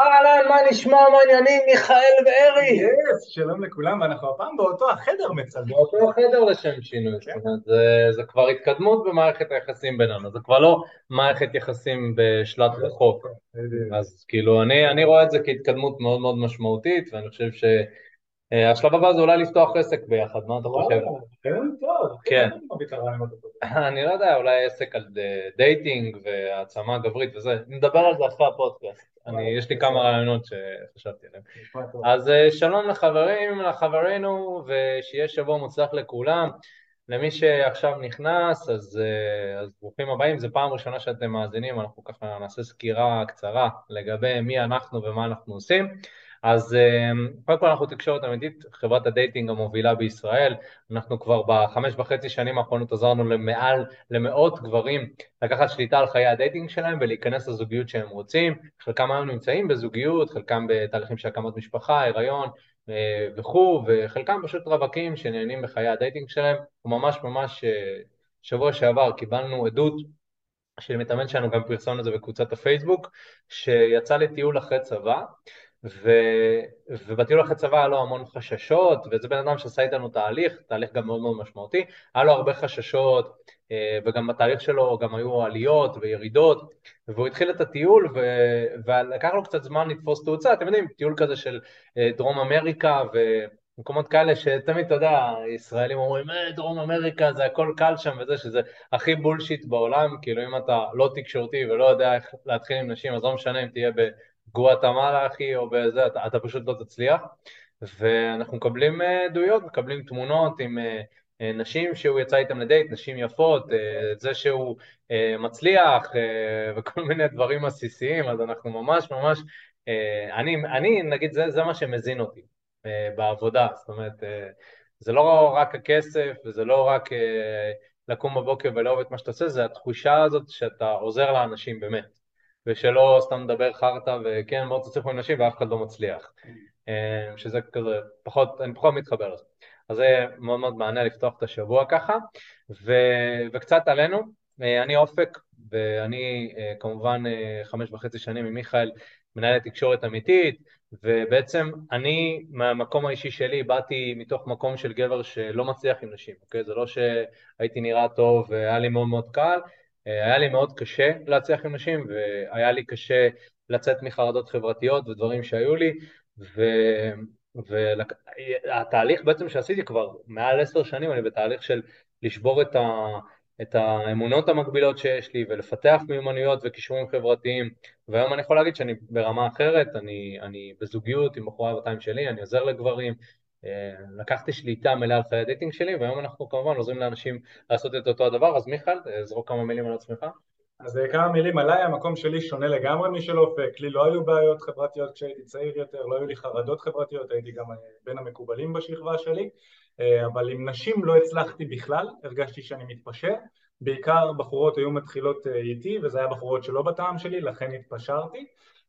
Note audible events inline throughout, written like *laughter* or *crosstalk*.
אהלן, מה נשמע, מה העניינים, מיכאל וארי? יס, שלום לכולם, ואנחנו הפעם באותו החדר מצלמים. באותו חדר לשם שינוי, זאת אומרת, זה, כבר התקדמות במערכת היחסים בינינו, זה כבר לא מערכת יחסים בשלט רחוק. אז כאילו, אני, רואה את זה כהתקדמות מאוד מאוד משמעותית, ואני חושב שהשלב הבא זה אולי לפתוח עסק ביחד, מה אתה חושב? כן. *laughs* אני לא יודע, אולי עסק על דייטינג והעצמה גברית וזה, נדבר על זה אחרי הפודקאסט. יש לי כמה רעיונות שחשבתי עליהם. אז אה, שלום לחברים, לחברינו, ושיהיה שבוע מוצלח לכולם. למי שעכשיו נכנס, אז, אה, אז ברוכים הבאים, זו פעם ראשונה שאתם מאזינים, אנחנו ככה נעשה סקירה קצרה לגבי מי אנחנו ומה אנחנו עושים. אז אמ, קודם כל אנחנו תקשורת אמיתית, חברת הדייטינג המובילה בישראל, אנחנו כבר בחמש וחצי שנים האחרונות עזרנו למעל, למאות גברים לקחת שליטה על חיי הדייטינג שלהם ולהיכנס לזוגיות שהם רוצים, חלקם היום נמצאים בזוגיות, חלקם בתהליכים של הקמת משפחה, הריון אה, וכו', וחלקם פשוט רווקים שנהנים בחיי הדייטינג שלהם, וממש ממש אה, שבוע שעבר קיבלנו עדות של מתאמן שלנו, גם פרסמנו את זה בקבוצת הפייסבוק, שיצא לטיול אחרי צבא, ו... ובטיול אחרי צבא היה לו המון חששות, וזה בן אדם שעשה איתנו תהליך, תהליך גם מאוד מאוד משמעותי, היה לו הרבה חששות, אה, וגם בתהליך שלו גם היו עליות וירידות, והוא התחיל את הטיול, ו... ולקח לו קצת זמן לתפוס תאוצה, אתם יודעים, טיול כזה של אה, דרום אמריקה, ומקומות כאלה שתמיד, אתה יודע, ישראלים אומרים, אה, דרום אמריקה זה הכל קל שם וזה, שזה הכי בולשיט בעולם, כאילו אם אתה לא תקשורתי ולא יודע איך להתחיל עם נשים, אז לא משנה אם תהיה ב... גואטמלה אחי או בזה, אתה, אתה פשוט לא תצליח ואנחנו מקבלים אה, עדויות, מקבלים תמונות עם אה, אה, נשים שהוא יצא איתן לדייט, נשים יפות, זה שהוא מצליח וכל מיני דברים עסיסיים, אז אנחנו ממש ממש, אני, אני נגיד זה, זה מה שמזין אותי בעבודה, זאת אומרת זה לא רק הכסף וזה לא רק לקום בבוקר ולאהוב את מה שאתה עושה, זה התחושה הזאת שאתה עוזר לאנשים באמת. ושלא סתם מדבר חרטא וכן מאוד תצליחו עם נשים ואף אחד לא מצליח. אה, שזה כזה, פחות, אני פחות מתחבר לזה. אז זה מאוד מאוד מענה לפתוח את השבוע ככה. ו, וקצת עלינו, אה, אני אופק, ואני אה, כמובן חמש וחצי שנים עם מיכאל מנהלת תקשורת אמיתית, ובעצם אני, מהמקום האישי שלי, באתי מתוך מקום של גבר שלא מצליח עם נשים, אוקיי? זה לא שהייתי נראה טוב והיה לי מאוד מאוד קל, היה לי מאוד קשה להצליח עם נשים, והיה לי קשה לצאת מחרדות חברתיות ודברים שהיו לי, ו... והתהליך בעצם שעשיתי כבר מעל עשר שנים, אני בתהליך של לשבור את, ה... את האמונות המקבילות שיש לי ולפתח מיומנויות וכישורים חברתיים, והיום אני יכול להגיד שאני ברמה אחרת, אני, אני בזוגיות עם בחורה בבתיים שלי, אני עוזר לגברים, אה, לקחתי שליטה מלאה על חיי הדייטינג שלי, והיום אנחנו כמובן עוזרים לאנשים לעשות את אותו הדבר, אז מיכאל, אה, זרוק כמה מילים על עצמך. אז אה, כמה מילים עליי, המקום שלי שונה לגמרי משל אופק, לי לא היו בעיות חברתיות כשהייתי צעיר יותר, לא היו לי חרדות חברתיות, הייתי גם בין המקובלים בשכבה שלי, אבל עם נשים לא הצלחתי בכלל, הרגשתי שאני מתפשר, בעיקר בחורות היו מתחילות איתי, וזה היה בחורות שלא בטעם שלי, לכן התפשרתי.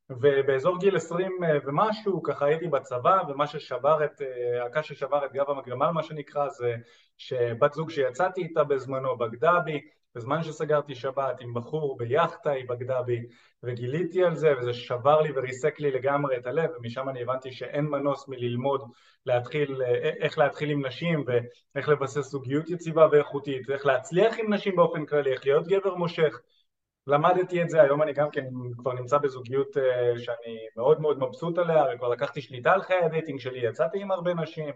ובאזור גיל עשרים אה, ומשהו ככה הייתי בצבא ומה ששבר את, אה, הקש ששבר את גב המגרמל מה שנקרא זה שבת זוג שיצאתי איתה בזמנו בגדה בי בזמן שסגרתי שבת עם בחור ביאכטה היא בגדה בי וגיליתי על זה וזה שבר לי וריסק לי לגמרי את הלב ומשם אני הבנתי שאין מנוס מללמוד להתחיל, אה, איך להתחיל עם נשים ואיך לבסס זוגיות יציבה ואיכותית ואיך להצליח עם נשים באופן כללי, איך להיות גבר מושך למדתי את זה, היום אני גם כן כבר נמצא בזוגיות אה, שאני מאוד מאוד מבסוט עליה, וכבר לקחתי שליטה על חיי הדייטינג שלי, יצאתי עם הרבה נשים,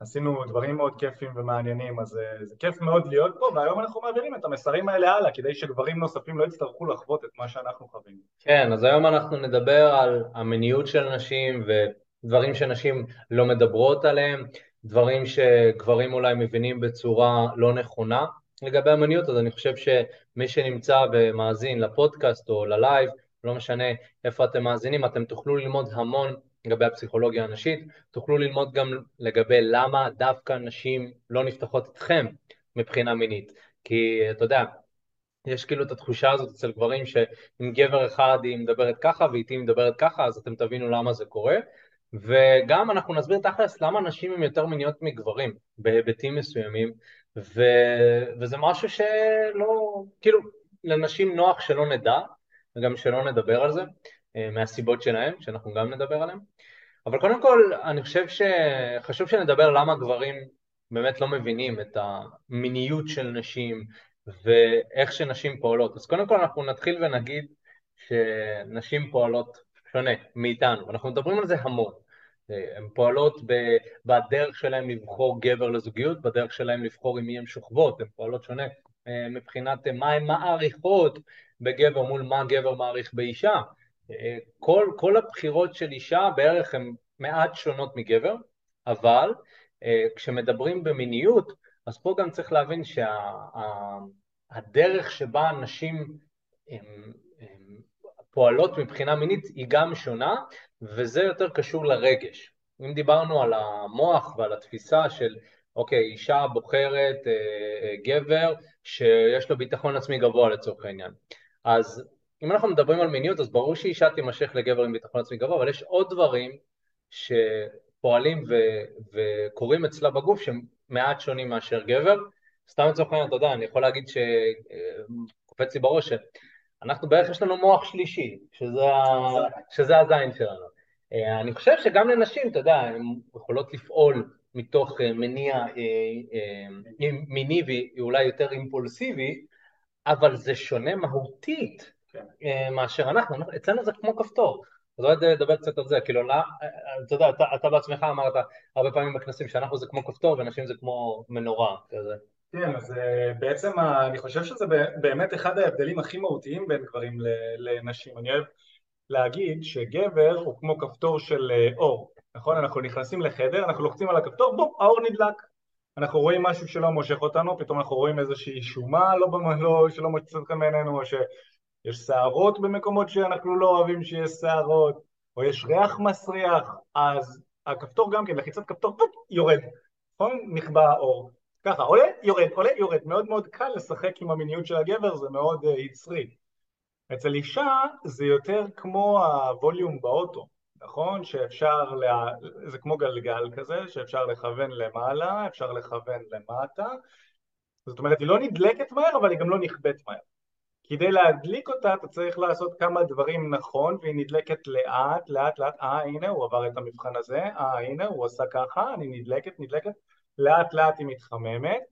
עשינו דברים מאוד כיפים ומעניינים, אז אה, זה כיף מאוד להיות פה, והיום אנחנו מעבירים את המסרים האלה הלאה, כדי שגברים נוספים לא יצטרכו לחוות את מה שאנחנו חווים. כן, אז היום אנחנו נדבר על המיניות של נשים ודברים שנשים לא מדברות עליהם, דברים שגברים אולי מבינים בצורה לא נכונה, לגבי המיניות, אז אני חושב שמי שנמצא ומאזין לפודקאסט או ללייב, לא משנה איפה אתם מאזינים, אתם תוכלו ללמוד המון לגבי הפסיכולוגיה הנשית, תוכלו ללמוד גם לגבי למה דווקא נשים לא נפתחות איתכם מבחינה מינית. כי אתה יודע, יש כאילו את התחושה הזאת אצל גברים שאם גבר אחד היא מדברת ככה ואיתי היא מדברת ככה, אז אתם תבינו למה זה קורה. וגם אנחנו נסביר תכלס למה נשים הן יותר מיניות מגברים בהיבטים מסוימים, ו... וזה משהו שלא, כאילו, לנשים נוח שלא נדע, וגם שלא נדבר על זה. מהסיבות שלהם, שאנחנו גם נדבר עליהם. אבל קודם כל, אני חושב שחשוב שנדבר למה גברים באמת לא מבינים את המיניות של נשים ואיך שנשים פועלות. אז קודם כל אנחנו נתחיל ונגיד שנשים פועלות שונה מאיתנו, אנחנו מדברים על זה המון. הן פועלות בדרך שלהן לבחור גבר לזוגיות, בדרך שלהן לבחור עם מי הן שוכבות, הן פועלות שונה אה, מבחינת מה הן מעריכות בגבר מול מה גבר מעריך באישה. אה, כל, כל הבחירות של אישה בערך הן מעט שונות מגבר, אבל אה, כשמדברים במיניות, אז פה גם צריך להבין שהדרך שה, שבה נשים הם, הם פועלות מבחינה מינית היא גם שונה, וזה יותר קשור לרגש. אם דיברנו על המוח ועל התפיסה של אוקיי, אישה בוחרת אה, אה, גבר שיש לו ביטחון עצמי גבוה לצורך העניין. אז אם אנחנו מדברים על מיניות, אז ברור שאישה תימשך לגבר עם ביטחון עצמי גבוה, אבל יש עוד דברים שפועלים ו- וקורים אצלה בגוף שהם מעט שונים מאשר גבר. סתם לצורך העניין, אתה יודע, אני יכול להגיד שקופץ לי בראש שאנחנו בערך יש לנו מוח שלישי, שזה, שזה הזין שלנו. אה, אני חושב שגם לנשים, אתה יודע, הן יכולות לפעול מתוך אה, מניע אה, מיני ואולי יותר אימפולסיבי, אבל זה שונה מהותית כן. מאשר אנחנו, אצלנו זה כמו כפתור. אז אולי נדבר קצת על זה, כאילו, לא, אתה יודע, אתה, אתה בעצמך אמרת הרבה פעמים בכנסים שאנחנו זה כמו כפתור ונשים זה כמו מנורה כזה. כן, אז בעצם אני חושב שזה באמת אחד ההבדלים הכי מהותיים בין גברים לנשים. אני אוהב להגיד שגבר הוא כמו כפתור של אור, נכון? אנחנו נכנסים לחדר, אנחנו לוחצים על הכפתור, בום, האור נדלק. אנחנו רואים משהו שלא מושך אותנו, פתאום אנחנו רואים איזושהי שומה לא, לא, שלא מוצאת אותה מעינינו, או ש... יש שערות במקומות שאנחנו לא אוהבים שיש שערות, או יש ריח מסריח, אז הכפתור גם כן, לחיצת כפתור, פופ, יורד, נכון? נכבה האור. ככה, עולה, יורד, עולה, יורד. מאוד מאוד קל לשחק עם המיניות של הגבר, זה מאוד uh, יצרי. אצל אישה זה יותר כמו הווליום באוטו, נכון? שאפשר, לה... זה כמו גלגל כזה, שאפשר לכוון למעלה, אפשר לכוון למטה. זאת אומרת, היא לא נדלקת מהר, אבל היא גם לא נכבדת מהר. כדי להדליק אותה אתה צריך לעשות כמה דברים נכון והיא נדלקת לאט לאט לאט אה הנה הוא עבר את המבחן הזה אה הנה הוא עשה ככה אני נדלקת נדלקת לאט לאט היא מתחממת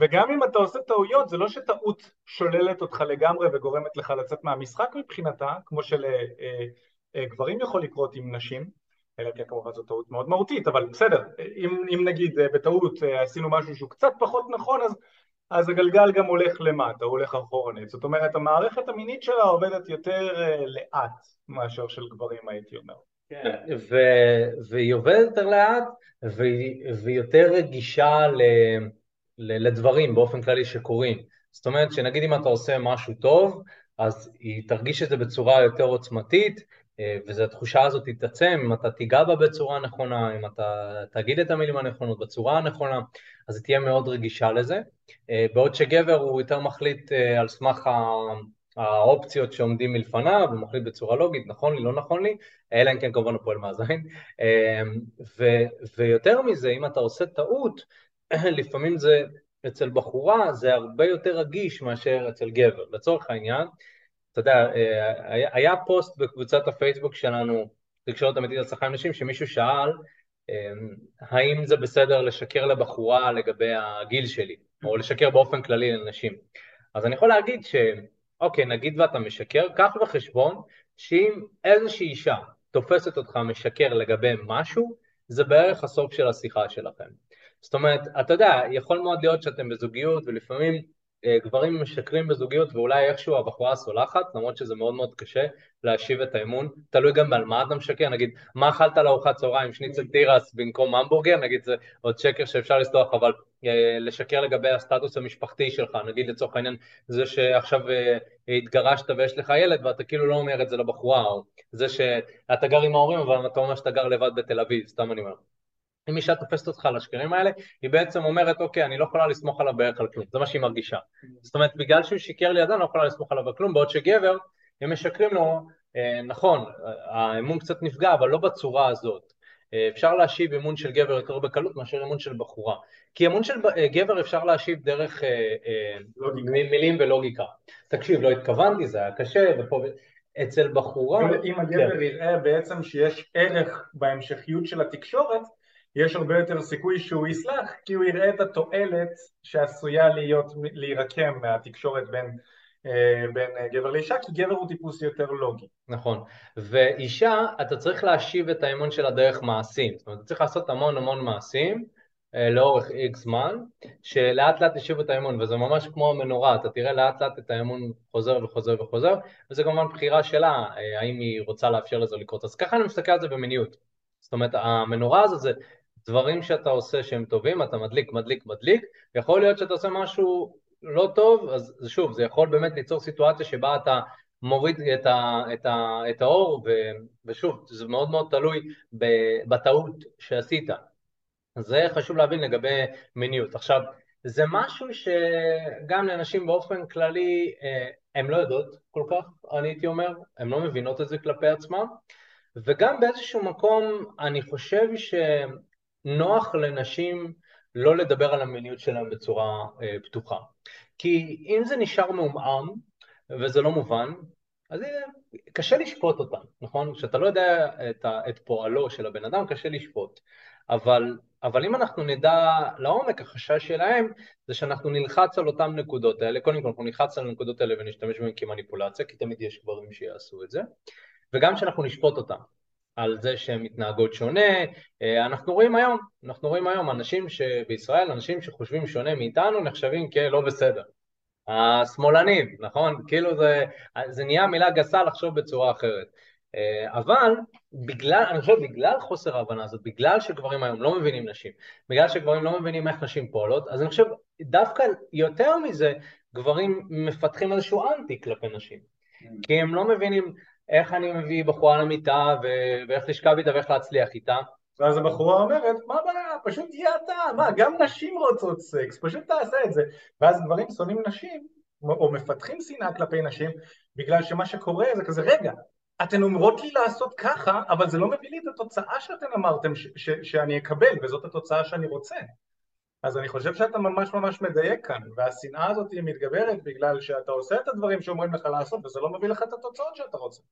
וגם אם אתה עושה טעויות זה לא שטעות שוללת אותך לגמרי וגורמת לך לצאת מהמשחק מבחינתה כמו שלגברים אה, אה, יכול לקרות עם נשים אלא כן כמובן זו טעות מאוד מהותית אבל בסדר אם, אם נגיד אה, בטעות אה, עשינו משהו שהוא קצת פחות נכון אז אז הגלגל גם הולך למטה, הוא הולך אחורנית. זאת אומרת, המערכת המינית שלה עובדת יותר לאט מאשר של גברים, הייתי אומר. כן, ו- והיא עובדת יותר לאט, והיא, והיא יותר רגישה ל- לדברים באופן כללי שקורים. זאת אומרת, שנגיד אם אתה עושה משהו טוב, אז היא תרגיש את זה בצורה יותר עוצמתית, אה, וזו התחושה הזאת תתעצם אם אתה תיגע בה בצורה נכונה, אם אתה תגיד את המילים הנכונות בצורה הנכונה, אז היא תהיה מאוד רגישה לזה. אה, בעוד שגבר הוא יותר מחליט אה, על סמך האופציות שעומדים מלפניו, הוא מחליט בצורה לוגית, נכון לי, לא נכון לי, אלא אם כן כמובן הוא פועל מהזין. ויותר מזה, אם אתה עושה טעות, *clears throat* לפעמים זה, אצל בחורה זה הרבה יותר רגיש מאשר אצל גבר. לצורך העניין, אתה יודע, אה, היה פוסט בקבוצת הפייסבוק שלנו, תקשורת אמיתית על שכר נשים, שמישהו שאל אה, האם זה בסדר לשקר לבחורה לגבי הגיל שלי, או לשקר באופן כללי לנשים. אז אני יכול להגיד שאוקיי, נגיד ואתה משקר, קח בחשבון שאם איזושהי אישה תופסת אותך משקר לגבי משהו, זה בערך הסוף של השיחה שלכם. זאת אומרת, אתה יודע, יכול מאוד להיות שאתם בזוגיות ולפעמים אה, גברים משקרים בזוגיות ואולי איכשהו הבחורה סולחת, למרות שזה מאוד מאוד קשה להשיב את האמון, תלוי גם על מה אתה משקר, נגיד, מה אכלת לארוחת צהריים, שניצל תירס במקום המבורגר, נגיד זה עוד שקר שאפשר לסלוח, אבל אה, לשקר לגבי הסטטוס המשפחתי שלך, נגיד לצורך העניין זה שעכשיו אה, התגרשת ויש לך ילד ואתה כאילו לא אומר את זה לבחורה, או זה שאתה גר עם ההורים אבל אתה אומר שאתה גר לבד בתל אביב, סתם אני אומר. אם אישה תופסת אותך על השקרים האלה, היא בעצם אומרת, אוקיי, אני לא יכולה לסמוך עליו בערך על כלום, זה מה שהיא מרגישה. זאת אומרת, בגלל שהוא שיקר לידה, אני לא יכולה לסמוך עליו על כלום, בעוד שגבר, הם משקרים לו, אה, נכון, האמון קצת נפגע, אבל לא בצורה הזאת. אה, אפשר להשיב אמון של גבר יותר בקלות מאשר אמון של בחורה. כי אמון של אה, גבר אפשר להשיב דרך אה, מילים ולוגיקה. תקשיב, לא התכוונתי, זה היה קשה, ופה... אצל בחורה... אם הגבר כן. יראה בעצם שיש ערך בהמשכיות של התקשורת, יש הרבה יותר סיכוי שהוא יסלח, כי הוא יראה את התועלת שעשויה להיות, להירקם מהתקשורת בין אה, בין גבר לאישה, כי גבר הוא טיפוס יותר לוגי. נכון, ואישה, אתה צריך להשיב את האמון שלה דרך מעשים, זאת אומרת, אתה צריך לעשות המון המון מעשים אה, לאורך איקס זמן, שלאט לאט ישיבו את האמון, וזה ממש כמו המנורה, אתה תראה לאט לאט את האמון חוזר וחוזר וחוזר, וזה כמובן בחירה שלה, אה, האם היא רוצה לאפשר לזה לקרות. אז ככה אני מסתכל על זה במיניות. זאת אומרת, המנורה הזו זה דברים שאתה עושה שהם טובים, אתה מדליק, מדליק, מדליק, יכול להיות שאתה עושה משהו לא טוב, אז שוב, זה יכול באמת ליצור סיטואציה שבה אתה מוריד את, ה, את, ה, את האור, ו, ושוב, זה מאוד מאוד תלוי בטעות שעשית. זה חשוב להבין לגבי מיניות. עכשיו, זה משהו שגם לנשים באופן כללי, אה, הן לא יודעות כל כך, אני הייתי אומר, הן לא מבינות את זה כלפי עצמן, וגם באיזשהו מקום אני חושב שנוח לנשים לא לדבר על המיניות שלהם בצורה אה, פתוחה. כי אם זה נשאר מעומעם, וזה לא מובן, אז קשה לשפוט אותם, נכון? כשאתה לא יודע את, ה, את פועלו של הבן אדם, קשה לשפוט. אבל, אבל אם אנחנו נדע לעומק, החשש שלהם זה שאנחנו נלחץ על אותן נקודות האלה, קודם כל אנחנו נלחץ על הנקודות האלה ונשתמש בהן כמניפולציה, כי תמיד יש גברים שיעשו את זה, וגם שאנחנו נשפוט אותם. על זה שהן מתנהגות שונה. אה, אנחנו רואים היום, אנחנו רואים היום אנשים שבישראל, אנשים שחושבים שונה מאיתנו נחשבים כלא בסדר. השמאלנים, נכון? כאילו זה, זה נהיה מילה גסה לחשוב בצורה אחרת. אה, אבל בגלל, אני חושב בגלל חוסר ההבנה הזאת, בגלל שגברים היום לא מבינים נשים, בגלל שגברים לא מבינים איך נשים פועלות, אז אני חושב דווקא יותר מזה, גברים מפתחים איזשהו אנטי כלפי נשים. כי הם לא מבינים איך אני מביא בחורה למיטה ו- ואיך לשכב איתה ואיך להצליח איתה. ואז הבחורה אומרת, מה הבעיה, פשוט תהיה אתה, מה, גם נשים רוצות סקס, פשוט תעשה את זה. ואז גברים שונאים נשים, או מפתחים שנאה כלפי נשים, בגלל שמה שקורה זה כזה, רגע, אתן אומרות לי לעשות ככה, אבל זה לא מביא לי את התוצאה שאתן אמרתם ש- ש- שאני אקבל, וזאת התוצאה שאני רוצה. אז אני חושב שאתה ממש ממש מדייק כאן, והשנאה הזאת היא מתגברת בגלל שאתה עושה את הדברים שאומרים לך לעשות וזה לא מביא לך את התוצאות שאתה רוצה.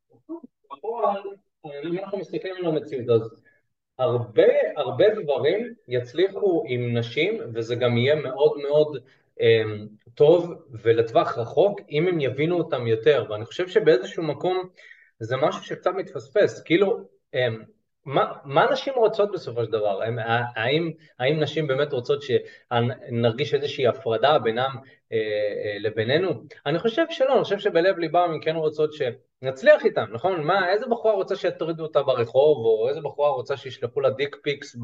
אם אנחנו מסתכלים על המציאות אז הרבה הרבה דברים יצליחו עם נשים וזה גם יהיה מאוד מאוד um, טוב ולטווח רחוק אם הם יבינו אותם יותר ואני חושב שבאיזשהו מקום זה משהו שקצת מתפספס, כאילו um, מה, מה נשים רוצות בסופו של דבר? הם, האם, האם נשים באמת רוצות שנרגיש איזושהי הפרדה בינם אה, אה, לבינינו? אני חושב שלא, אני חושב שבלב ליבם הן כן רוצות שנצליח איתם, נכון? מה, איזה בחורה רוצה שיטרידו אותה ברחוב, או איזה בחורה רוצה שישלחו לה דיק פיקס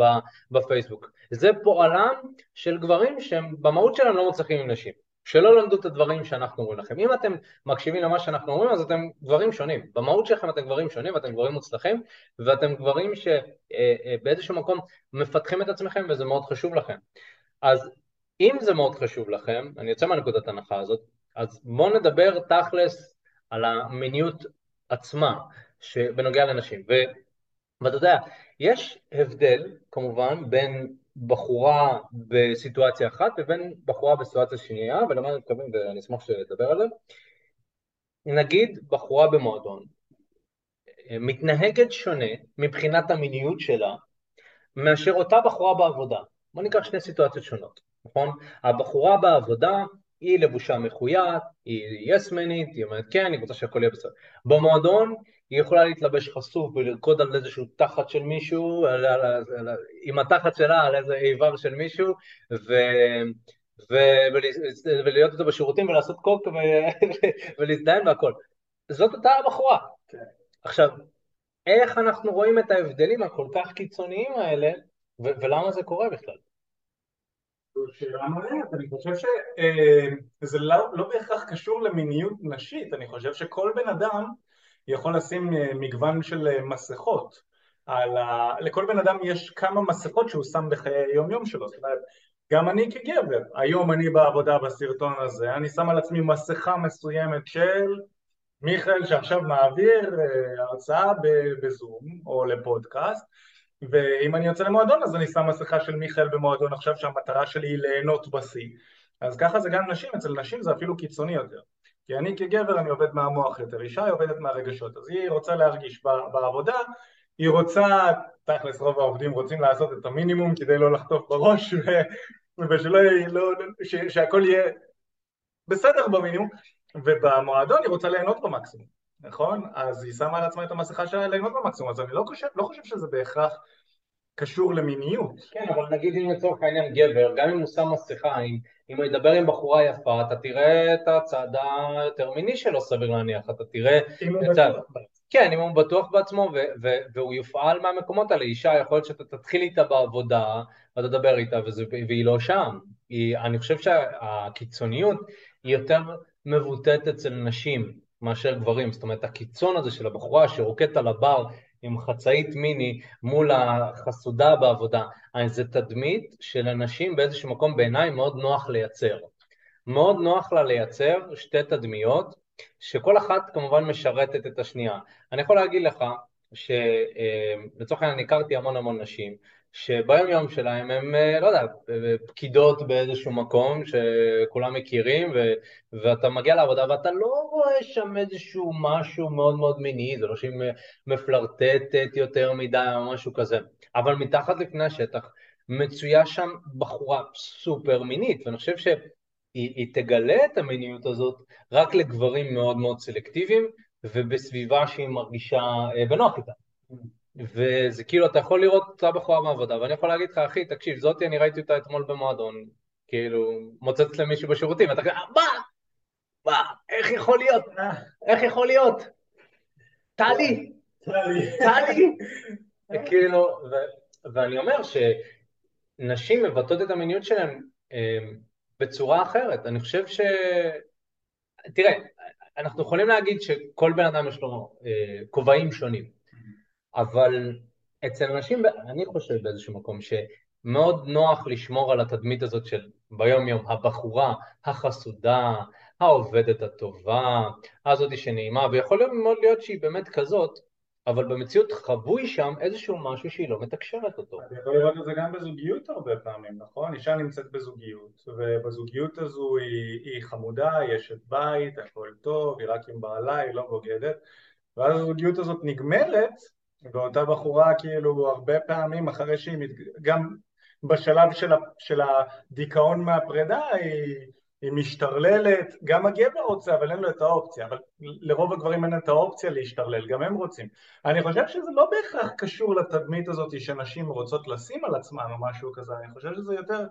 בפייסבוק? זה פועלם של גברים שהם במהות שלהם לא מצליחים עם נשים. שלא למדו את הדברים שאנחנו אומרים לכם. אם אתם מקשיבים למה שאנחנו אומרים, אז אתם גברים שונים. במהות שלכם אתם גברים שונים ואתם גברים מוצלחים, ואתם גברים שבאיזשהו מקום מפתחים את עצמכם וזה מאוד חשוב לכם. אז אם זה מאוד חשוב לכם, אני יוצא מהנקודת ההנחה הזאת, אז בואו נדבר תכלס על המיניות עצמה בנוגע לנשים. ו... ואתה יודע, יש הבדל כמובן בין בחורה בסיטואציה אחת לבין בחורה בסיטואציה שנייה, ולמה אני מתכוון ואני אשמח שתדבר על זה. נגיד בחורה במועדון מתנהגת שונה מבחינת המיניות שלה מאשר אותה בחורה בעבודה. בוא ניקח שני סיטואציות שונות, נכון? הבחורה בעבודה היא לבושה מחויית, היא יסמנית, היא אומרת כן, היא רוצה שהכל יהיה בסדר. במועדון היא יכולה להתלבש חשוף ולרקוד על איזשהו תחת של מישהו, על, על, על, על, עם התחת שלה על איזה איבר של מישהו, ו, ו, ולהיות איתו בשירותים ולעשות קוק ו, *laughs* ולהזדיין והכל. זאת אותה הבחורה. כן. עכשיו, איך אנחנו רואים את ההבדלים הכל כך קיצוניים האלה, ו, ולמה זה קורה בכלל? שאלה מעניינת, אני חושב שזה אה, לא, לא בהכרח קשור למיניות נשית, אני חושב שכל בן אדם יכול לשים אה, מגוון של אה, מסכות. על ה... לכל בן אדם יש כמה מסכות שהוא שם בחיי היום יום שלו, זאת אומרת, גם אני כגבר, היום אני בעבודה בסרטון הזה, אני שם על עצמי מסכה מסוימת של מיכאל שעכשיו מעביר הרצאה בזום או לפודקאסט ואם אני יוצא למועדון אז אני שם מסכה של מיכאל במועדון עכשיו שהמטרה שלי היא ליהנות בשיא אז ככה זה גם נשים, אצל נשים זה אפילו קיצוני יותר כי אני כגבר אני עובד מהמוח יותר, אישה היא עובדת מהרגשות, אז היא רוצה להרגיש בעבודה, היא רוצה, תכלס רוב העובדים רוצים לעשות את המינימום כדי לא לחטוף בראש ושלא יהיה, לא, ש, שהכל יהיה בסדר במינימום, ובמועדון היא רוצה ליהנות במקסימום, נכון? אז היא שמה על עצמה את המסכה שלה ליהנות במקסימום, אז אני לא חושב, לא חושב שזה בהכרח קשור למיניות. כן, אבל נגיד אם לצורך העניין גבר, גם אם הוא שם מסכה, אם, אם הוא ידבר עם בחורה יפה, אתה תראה את הצד היותר מיני שלו, סביר להניח, אתה תראה... אם הוא בטוח כן, אם הוא בטוח בעצמו ו- ו- והוא יופעל מהמקומות האלה, אישה יכול להיות שאתה תתחיל איתה בעבודה ואתה תדבר איתה וזה, והיא לא שם. היא, אני חושב שהקיצוניות היא יותר מבוטאת אצל נשים מאשר גברים, זאת אומרת הקיצון הזה של הבחורה שרוקדת על הבר עם חצאית מיני מול החסודה בעבודה, זה תדמית שלנשים באיזשהו מקום בעיניי מאוד נוח לייצר. מאוד נוח לה לייצר שתי תדמיות שכל אחת כמובן משרתת את השנייה. אני יכול להגיד לך שלצורך העניין הכרתי המון המון נשים שביום יום שלהם הם, אה, לא יודע, פקידות באיזשהו מקום שכולם מכירים ו, ואתה מגיע לעבודה ואתה לא רואה שם איזשהו משהו מאוד מאוד מיני, זה לא שהיא מפלרטטת יותר מדי או משהו כזה, אבל מתחת לפני השטח מצויה שם בחורה סופר מינית, ואני חושב שהיא היא תגלה את המיניות הזאת רק לגברים מאוד מאוד סלקטיביים ובסביבה שהיא מרגישה אה, בנוח איתה. וזה כאילו, אתה יכול לראות אותה בחורה בעבודה, ואני יכול להגיד לך, אחי, תקשיב, זאתי, אני ראיתי אותה אתמול במועדון, כאילו, מוצצת למישהו בשירותים, ואתה כזה, מה? מה? איך יכול להיות? איך יכול להיות? טלי! טלי! *laughs* כאילו, ואני אומר שנשים מבטאות את המיניות שלהן אה, בצורה אחרת. אני חושב ש... תראה, אנחנו יכולים להגיד שכל בן אדם יש לו אה, כובעים שונים. אבל אצל אנשים, אני חושב באיזשהו מקום שמאוד נוח לשמור על התדמית הזאת של ביום יום, הבחורה החסודה, העובדת הטובה, הזאתי שנעימה, ויכול מאוד להיות שהיא באמת כזאת, אבל במציאות חבוי שם איזשהו משהו שהיא לא מתקשרת אותו. אתה יכול לראות את זה גם בזוגיות הרבה פעמים, נכון? אישה נמצאת בזוגיות, ובזוגיות הזו היא, היא חמודה, היא אשת בית, הכל טוב, היא רק עם בעלה, היא לא בוגדת, ואז הזוגיות הזאת נגמרת, ואותה בחורה כאילו הרבה פעמים אחרי שהיא, מת... גם בשלב של, ה... של הדיכאון מהפרידה היא, היא משתרללת, גם הגבר רוצה אבל אין לו את האופציה, אבל לרוב הגברים אין את האופציה להשתרלל, גם הם רוצים. אני חושב שזה לא בהכרח קשור לתדמית הזאת שנשים רוצות לשים על עצמן או משהו כזה, אני חושב שזה יותר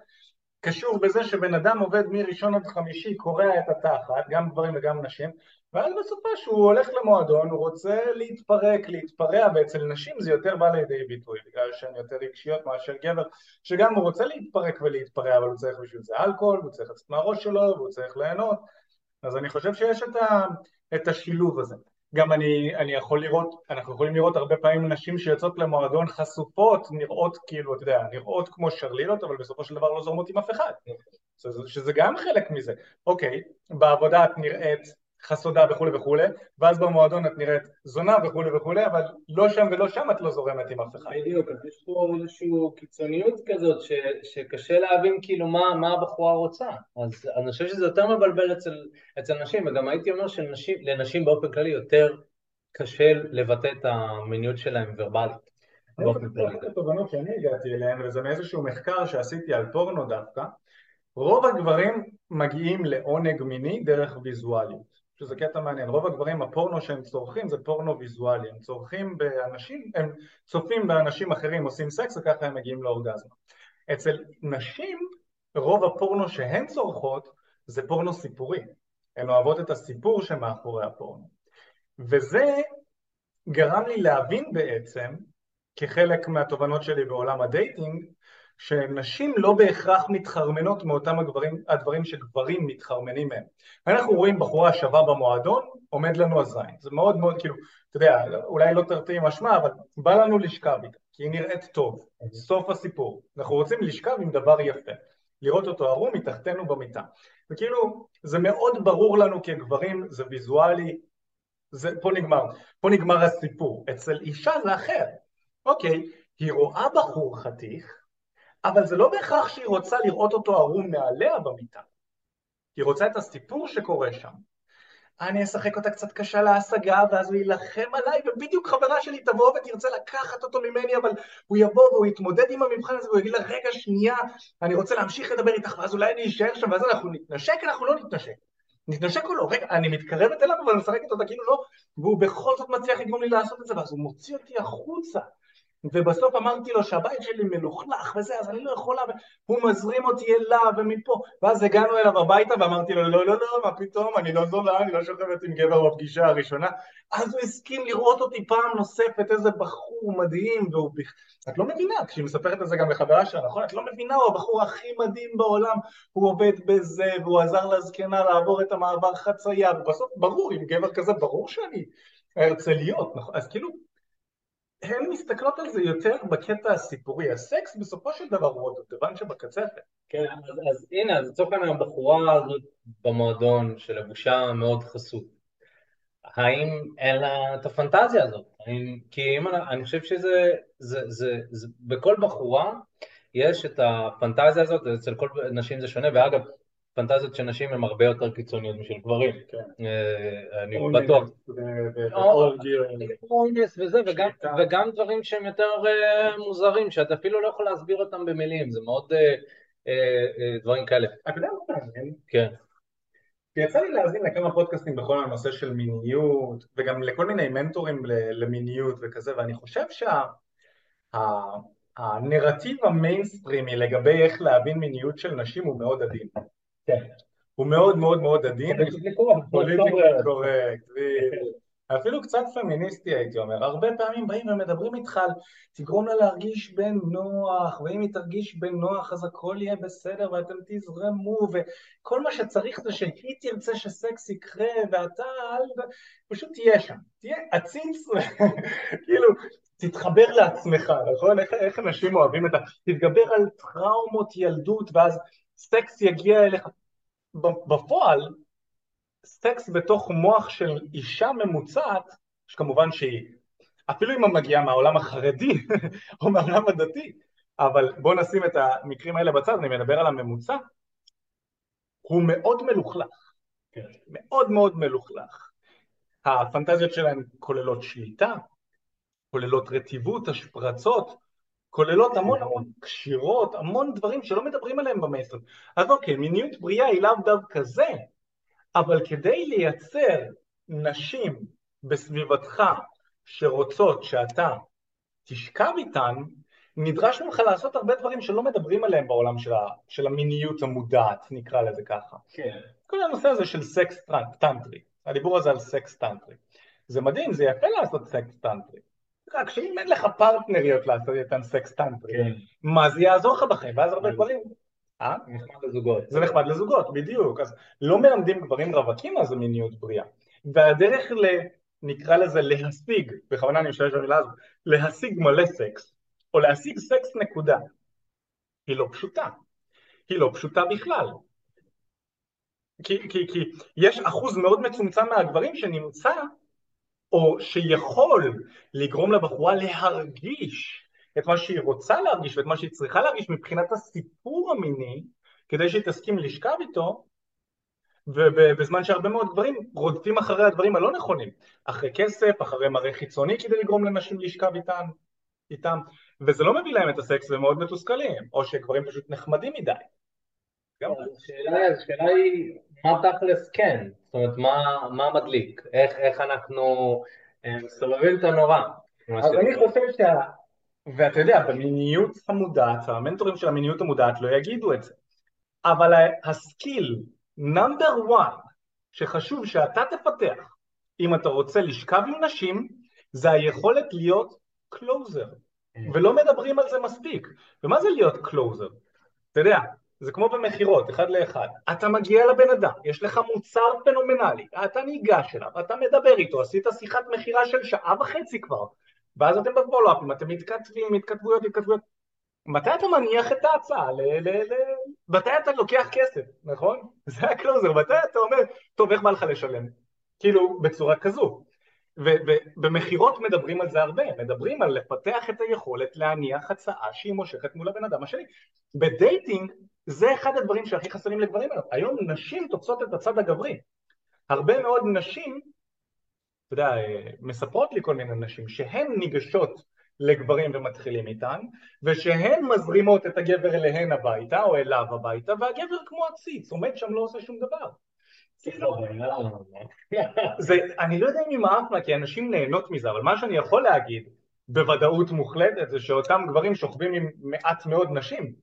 קשור בזה שבן אדם עובד מראשון עד חמישי, קורע את התחת, גם גברים וגם נשים, ואז בסופה שהוא הולך למועדון, הוא רוצה להתפרק, להתפרע, ואצל נשים זה יותר בא לידי ביטוי, בגלל שהן יותר רגשיות מאשר גבר, שגם הוא רוצה להתפרק ולהתפרע, אבל הוא צריך בשביל זה אלכוהול, הוא צריך לצאת מהראש שלו, והוא צריך ליהנות, אז אני חושב שיש את, ה, את השילוב הזה. גם אני, אני יכול לראות, אנחנו יכולים לראות הרבה פעמים נשים שיוצאות למועדון חשופות, נראות כאילו, אתה יודע, נראות כמו שרלילות, אבל בסופו של דבר לא זורמות עם אף אחד, שזה, שזה גם חלק מזה. אוקיי, בעבודה את נראית חסודה וכולי וכולי, ואז במועדון את נראית זונה וכולי וכולי, אבל לא שם ולא שם את לא זורמת עם אף אחד. בדיוק, אז יש פה איזושהי קיצוניות כזאת ש, שקשה להבין כאילו מה, מה הבחורה רוצה. אז אני חושב שזה יותר מבלבל אצל, אצל נשים, וגם הייתי אומר שלנשים באופן כללי יותר קשה לבטא את המיניות שלהם ורבלית. את התובנות שאני הגעתי אליהן, וזה מאיזשהו מחקר שעשיתי על פורנו דווקא, רוב הגברים מגיעים לעונג מיני דרך ויזואליות. שזה קטע מעניין, רוב הגברים הפורנו שהם צורכים זה פורנו ויזואלי, הם צורכים באנשים, הם צופים באנשים אחרים עושים סקס וככה הם מגיעים לאורגזמה. אצל נשים רוב הפורנו שהן צורכות זה פורנו סיפורי, הן אוהבות את הסיפור שמאחורי הפורנו. וזה גרם לי להבין בעצם, כחלק מהתובנות שלי בעולם הדייטינג, שנשים לא בהכרח מתחרמנות מאותם הדברים, הדברים שגברים מתחרמנים מהם. אנחנו רואים בחורה שווה במועדון, עומד לנו הזין. זה מאוד מאוד כאילו, אתה יודע, אולי לא תרתי משמע, אבל בא לנו לשכב איתה, כי היא נראית טוב, סוף הסיפור. אנחנו רוצים לשכב עם דבר יפה, לראות אותו ערום מתחתנו במיטה. וכאילו, זה מאוד ברור לנו כגברים, זה ויזואלי, זה, פה נגמר, פה נגמר הסיפור. אצל אישה זה אחר. אוקיי, היא רואה בחור חתיך, אבל זה לא בהכרח שהיא רוצה לראות אותו ערום מעליה במיטה. היא רוצה את הסיפור שקורה שם. אני אשחק אותה קצת קשה להשגה, ואז הוא יילחם עליי, ובדיוק חברה שלי תבוא ותרצה לקחת אותו ממני, אבל הוא יבוא והוא יתמודד עם המבחן הזה, והוא יגיד לה, רגע, שנייה, אני רוצה להמשיך לדבר איתך, ואז אולי אני אשאר שם, ואז אנחנו נתנשק, אנחנו לא נתנשק. נתנשק או לא? רגע, אני מתקרבת אליו, אבל אני משחקת אותה כאילו לא, והוא בכל זאת מצליח לגרום לי לעשות את זה, ואז הוא מוציא אותי החוצה. ובסוף אמרתי לו שהבית שלי מלוכלך וזה, אז אני לא יכולה, והוא מזרים אותי אליו ומפה, ואז הגענו אליו הביתה ואמרתי לו, לא, לא, לא, מה פתאום, אני לא זולה, אני לא שוכבת עם גבר בפגישה הראשונה, אז הוא הסכים לראות אותי פעם נוספת, איזה בחור מדהים, והוא... את לא מבינה, כשהיא מספרת את זה גם לחברה שלה, נכון? את לא מבינה, הוא הבחור הכי מדהים בעולם, הוא עובד בזה, והוא עזר לזקנה לעבור את המעבר חצייה, ובסוף ברור, עם גבר כזה, ברור שאני ארצה להיות, נכון? אז כאילו, הן מסתכלות על זה יותר בקטע הסיפורי, הסקס בסופו של דבר הוא הדובדבן שבקצפת. כן, אז, אז הנה, אז לצורך העניין הבחורה הזאת במועדון שלבושה מאוד חסות, האם אין לה את הפנטזיה הזאת? האם, כי אם אני, אני חושב שזה, זה, זה, זה, זה, בכל בחורה יש את הפנטזיה הזאת, אצל כל נשים זה שונה, ואגב, פנטזיות של נשים הן הרבה יותר קיצוניות משל גברים, כן. אה, אני בטוח. אונס וזה, וגם דברים שהם יותר אה, מוזרים, שאתה אפילו לא יכול להסביר אותם במילים, זה מאוד אה, דברים כאלה. אתה יודע מה מעניין? כן. יצא לי להאזין לכמה פודקאסטים בכל הנושא של מיניות, וגם לכל מיני מנטורים למיניות וכזה, ואני חושב שהנרטיב המיינסטרימי לגבי איך להבין מיניות של נשים הוא מאוד עדין. כן. הוא מאוד מאוד מאוד עדין. politically correct, אפילו קצת פמיניסטי הייתי אומר, הרבה פעמים באים ומדברים איתך על תגרום לה להרגיש בנוח, ואם היא תרגיש בנוח אז הכל יהיה בסדר ואתם תזרמו, וכל מה שצריך זה שהיא תרצה שסקס יקרה ואתה פשוט תהיה שם, תהיה עציץ, *laughs* כאילו תתחבר לעצמך, נכון? איך, איך אנשים אוהבים את ה... תתגבר על טראומות ילדות ואז סקס יגיע אליך. בפועל, סקס בתוך מוח של אישה ממוצעת, שכמובן שהיא, אפילו אם היא מגיעה מהעולם החרדי *laughs* או מהעולם הדתי, אבל בואו נשים את המקרים האלה בצד, אני מדבר על הממוצע, הוא מאוד מלוכלך, כן. מאוד מאוד מלוכלך. הפנטזיות שלהם כוללות שליטה, כוללות רטיבות, השפרצות, כוללות המון המון קשירות, המון דברים שלא מדברים עליהם במיינסטרים. אז אוקיי, מיניות בריאה היא לאו דווקא זה, אבל כדי לייצר נשים בסביבתך שרוצות שאתה תשכב איתן, נדרש ממך לעשות הרבה דברים שלא מדברים עליהם בעולם של, ה, של המיניות המודעת, נקרא לזה ככה. כן. כל הנושא הזה של סקס טנטרי, הדיבור הזה על סקס טנטרי. זה מדהים, זה יפה לעשות סקס טנטרי. רק שאם אין לך פרטנריות לעשות איתן סקס טנטרי, כן. מה זה יעזור לך בחיים? ואז הרבה דברים... אה? נחמד לזוגות. זה נחמד לזוגות, בדיוק. אז לא מלמדים גברים רווקים מה זה מיניות בריאה. והדרך ל... נקרא לזה להשיג, בכוונה אני משתמש במילה הזאת, להשיג מלא סקס, או להשיג סקס נקודה, היא לא פשוטה. היא לא פשוטה בכלל. כי, כי, כי יש אחוז מאוד מצומצם מהגברים שנמצא או שיכול לגרום לבחורה להרגיש את מה שהיא רוצה להרגיש ואת מה שהיא צריכה להרגיש מבחינת הסיפור המיני כדי שהיא תסכים לשכב איתו ובזמן שהרבה מאוד גברים רודפים אחרי הדברים הלא נכונים. אחרי כסף, אחרי מראה חיצוני כדי לגרום לנשים לשכב איתם, איתם. וזה לא מביא להם את הסקס והם מאוד מתוסכלים או שגברים פשוט נחמדים מדי. השאלה היא מה תכלס כן, זאת אומרת מה, מה מדליק, איך, איך אנחנו אה, מסובבים את הנורא. אז אני חושב שה... ואתה יודע, במיניות המודעת, המנטורים של המיניות המודעת לא יגידו את זה, אבל ה skill number 1 שחשוב שאתה תפתח אם אתה רוצה לשכב עם נשים זה היכולת להיות closer כן. ולא מדברים על זה מספיק ומה זה להיות closer? אתה יודע, זה כמו במכירות, אחד לאחד. אתה מגיע לבן אדם, יש לך מוצר פנומנלי, אתה ניגש אליו, אתה מדבר איתו, עשית שיחת מכירה של שעה וחצי כבר, ואז אתם בפולו-אפים, אתם מתכתבים, התכתבויות, התכתבויות. מתי אתה מניח את ההצעה? ל... ל... ל... מתי אתה לוקח כסף, נכון? זה ה closer, מתי אתה אומר, טוב, איך בא לך לשלם? כאילו, בצורה כזו. ובמכירות מדברים על זה הרבה, מדברים על לפתח את היכולת להניח הצעה שהיא מושכת מול הבן אדם השני. בדייטינג זה אחד הדברים שהכי חסרים לגברים היום. היום נשים תופסות את הצד הגברי. הרבה מאוד נשים, אתה יודע, מספרות לי כל מיני נשים, שהן ניגשות לגברים ומתחילים איתן, ושהן מזרימות את הגבר אליהן הביתה, או אליו הביתה, והגבר כמו עציץ, עומד שם לא עושה שום דבר. זה, אני לא יודע אם היא מעפנה, כי אנשים נהנות מזה, אבל מה שאני יכול להגיד בוודאות מוחלטת זה שאותם גברים שוכבים עם מעט מאוד נשים,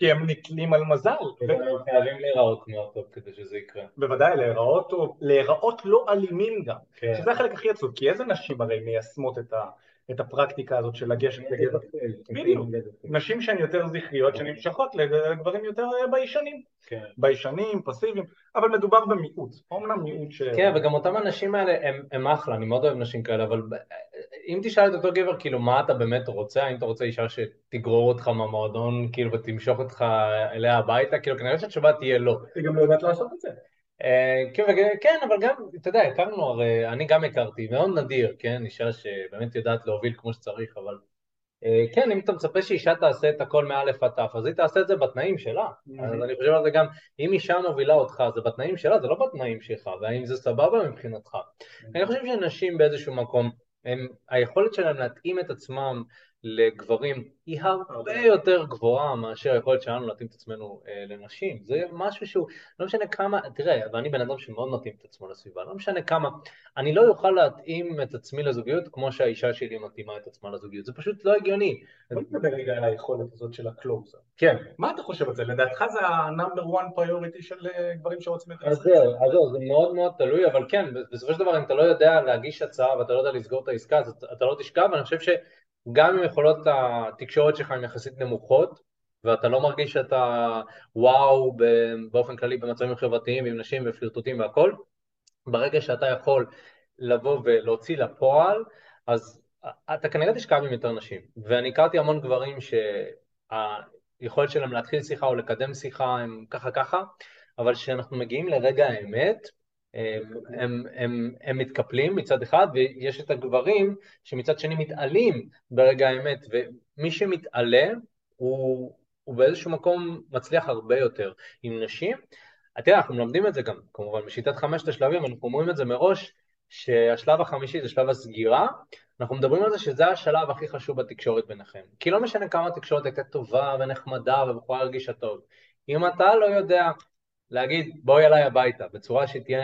כי הם נתלים על מזל. הם חייבים להיראות מאוד טוב כדי שזה יקרה. בוודאי, להיראות טוב, להיראות לא אלימים גם, כן. שזה החלק הכי עצוב, כי איזה נשים הרי מיישמות את ה... את הפרקטיקה הזאת של לגשת לגבר. בדיוק. נשים שהן יותר זכריות, שנמשכות לגברים יותר ביישנים. כן. ביישנים, פסיביים, אבל מדובר במיעוט. אומנם מיעוט ש... כן, וגם אותם הנשים האלה הם אחלה, אני מאוד אוהב נשים כאלה, אבל אם תשאל את אותו גבר, כאילו, מה אתה באמת רוצה? האם אתה רוצה אישה שתגרור אותך מהמועדון, כאילו, ותמשוך אותך אליה הביתה? כאילו, כנראה שהתשובה תהיה לא. היא גם לא יודעת לעשות את זה. כן, כן, אבל גם, אתה יודע, הכרנו, הרי אני גם הכרתי, מאוד נדיר, כן, אישה שבאמת יודעת להוביל כמו שצריך, אבל אה, כן, אם אתה מצפה שאישה תעשה את הכל מאלף עד תף, אז היא תעשה את זה בתנאים שלה. אז אני חושב על זה גם, אם אישה מובילה אותך, זה בתנאים שלה, זה לא בתנאים שלך, והאם זה סבבה מבחינתך. אני חושב שנשים באיזשהו מקום, הם, היכולת שלהם להתאים את עצמם לגברים היא הרבה יותר גבוהה מאשר היכולת שלנו להתאים את עצמנו אה, לנשים. זה משהו שהוא, לא משנה כמה, תראה, ואני בן אדם שמאוד מתאים את עצמו לסביבה, לא משנה כמה, אני לא אוכל להתאים את עצמי לזוגיות כמו שהאישה שלי מתאימה את עצמה לזוגיות, זה פשוט לא הגיוני. בוא נדבר רגע על היכולת הזאת של הקלוזר. כן. מה אתה חושב על זה? לדעתך זה ה-number one priority של אה, גברים שרוצים את זה? אז זהו, אז זהו, זה מאוד מאוד תלוי, אבל כן, בסופו של דבר אם אתה לא יודע להגיש הצעה ואתה לא יודע לסגור את העסקה, אז אתה לא תשכב, ואני חושב ש... גם אם יכולות התקשורת שלך הן יחסית נמוכות, ואתה לא מרגיש שאתה וואו באופן כללי במצבים חברתיים עם נשים ופלירטוטים והכל, ברגע שאתה יכול לבוא ולהוציא לפועל, אז אתה כנראה תשכב עם יותר נשים. ואני הכרתי המון גברים שהיכולת שלהם להתחיל שיחה או לקדם שיחה הם ככה ככה, אבל כשאנחנו מגיעים לרגע האמת, הם, הם, הם, הם מתקפלים מצד אחד, ויש את הגברים שמצד שני מתעלים ברגע האמת, ומי שמתעלה הוא, הוא באיזשהו מקום מצליח הרבה יותר. עם נשים, תראה, אנחנו מלמדים את זה גם, כמובן, בשיטת חמשת השלבים, אנחנו אומרים את זה מראש, שהשלב החמישי זה שלב הסגירה, אנחנו מדברים על זה שזה השלב הכי חשוב בתקשורת ביניכם. כי לא משנה כמה התקשורת הייתה טובה ונחמדה ובכלל הרגישה טוב. אם אתה לא יודע להגיד בואי אליי הביתה, בצורה שתהיה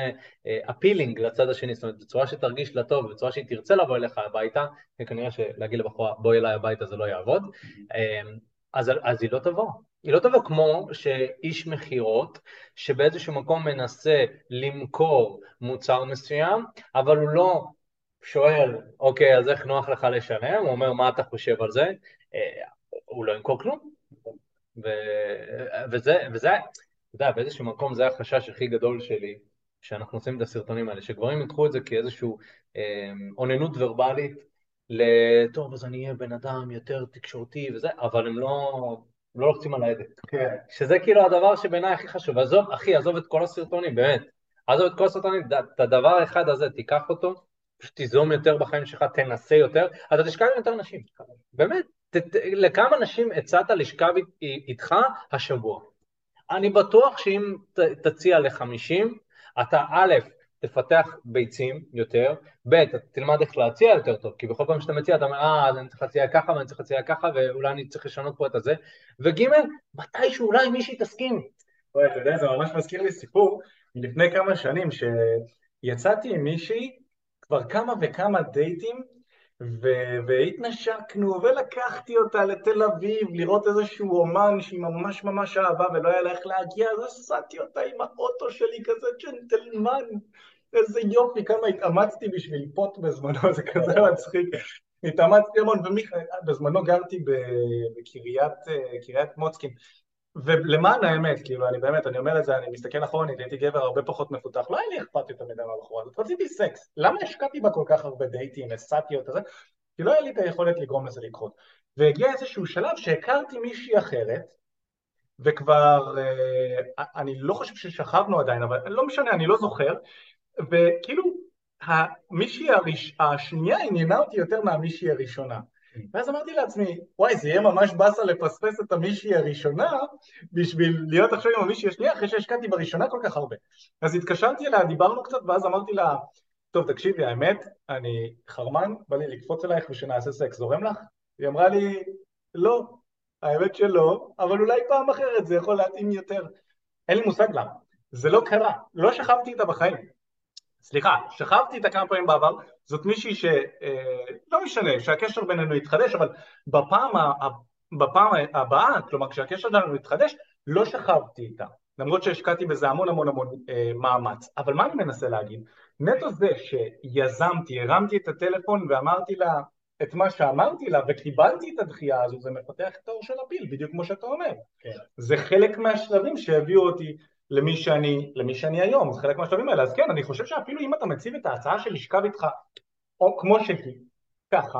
אפילינג uh, לצד השני, זאת אומרת בצורה שתרגיש לה טוב, בצורה שהיא תרצה לבוא אליך הביתה, וכנראה שלהגיד לבחורה בואי אליי הביתה זה לא יעבוד, uh, אז, אז היא לא תבוא. היא לא תבוא כמו שאיש מכירות שבאיזשהו מקום מנסה למכור מוצר מסוים, אבל הוא לא שואל, אוקיי, אז איך נוח לך לשלם? הוא אומר, מה אתה חושב על זה? Uh, הוא לא ימכור כלום. ו... וזה, וזה, יודע, באיזשהו מקום זה החשש הכי גדול שלי, שאנחנו עושים את הסרטונים האלה, שגברים ייקחו את זה כאיזושהי אה, אוננות ורבלית, לטוב, אז אני אהיה בן אדם יותר תקשורתי וזה, אבל הם לא, לא לוחצים על ההדק. כן. שזה כאילו הדבר שבעיניי הכי חשוב. עזוב, אחי, עזוב את כל הסרטונים, באמת. עזוב את כל הסרטונים, את הדבר האחד הזה, תיקח אותו, פשוט תיזום יותר בחיים שלך, תנסה יותר, אתה תשכב עם יותר נשים. באמת, ת, ת, לכמה נשים הצעת לשכב איתך השבוע? אני בטוח שאם תציע ל-50, אתה א', תפתח ביצים יותר, ב', תלמד איך להציע יותר טוב, כי בכל פעם שאתה מציע אתה אומר, אה, אז אני צריך להציע ככה ואני צריך להציע ככה ואולי אני צריך לשנות פה את הזה, וג', מתישהו אולי מישהי תסכים. וואי, אתה יודע, זה ממש מזכיר לי סיפור מלפני כמה שנים, שיצאתי עם מישהי כבר כמה וכמה דייטים ו- והתנשקנו ולקחתי אותה לתל אביב לראות איזשהו אומן שהיא ממש ממש אהבה ולא היה לה איך להגיע אז נסעתי אותה עם האוטו שלי כזה ג'נטלמן. איזה יופי כמה התאמצתי בשביל פוט בזמנו זה כזה מצחיק. התאמצתי המון ובזמנו גרתי בקריית מוצקין ולמען האמת, כאילו, אני באמת, אני אומר את זה, אני מסתכל אחורנית, הייתי גבר הרבה פחות מפותח, לא היה לי אכפת יותר מדי מהבחורה הזאת, רציתי סקס, למה השקעתי בה כל כך הרבה דייטים, הסעתי אותה, כי לא היה לי את היכולת לגרום לזה לקרות. והגיע איזשהו שלב שהכרתי מישהי אחרת, וכבר, אה, אני לא חושב ששכבנו עדיין, אבל לא משנה, אני לא זוכר, וכאילו, המישהי הראש, השנייה עניינה אותי יותר מהמישהי הראשונה. ואז אמרתי לעצמי, וואי, זה יהיה ממש באסה לפספס את המישהי הראשונה בשביל להיות עכשיו עם המישהי השנייה אחרי שהשקעתי בראשונה כל כך הרבה. אז התקשרתי אליה, דיברנו קצת, ואז אמרתי לה, טוב, תקשיבי, האמת, אני חרמן, בא לי לקפוץ אלייך ושנעשה סקס, זורם לך? היא אמרה לי, לא, האמת שלא, אבל אולי פעם אחרת זה יכול להתאים יותר. אין לי מושג למה. זה לא קרה, לא שכבתי איתה בחיים. סליחה, שכבתי איתה כמה פעמים בעבר, זאת מישהי ש... אה, לא משנה, שהקשר בינינו יתחדש, אבל בפעם, ה, בפעם הבאה, כלומר כשהקשר שלנו יתחדש, לא שכבתי איתה. למרות שהשקעתי בזה המון המון המון אה, מאמץ. אבל מה אני מנסה להגיד? נטו זה שיזמתי, הרמתי את הטלפון ואמרתי לה את מה שאמרתי לה וקיבלתי את הדחייה הזו, זה מפתח את האור של הפיל, בדיוק כמו שאתה אומר. כן. זה חלק מהשלבים שהביאו אותי למי שאני, למי שאני היום, זה חלק מהשלבים האלה. אז כן, אני חושב שאפילו אם אתה מציב את ההצעה של לשכב איתך, או כמו שהיא, ככה,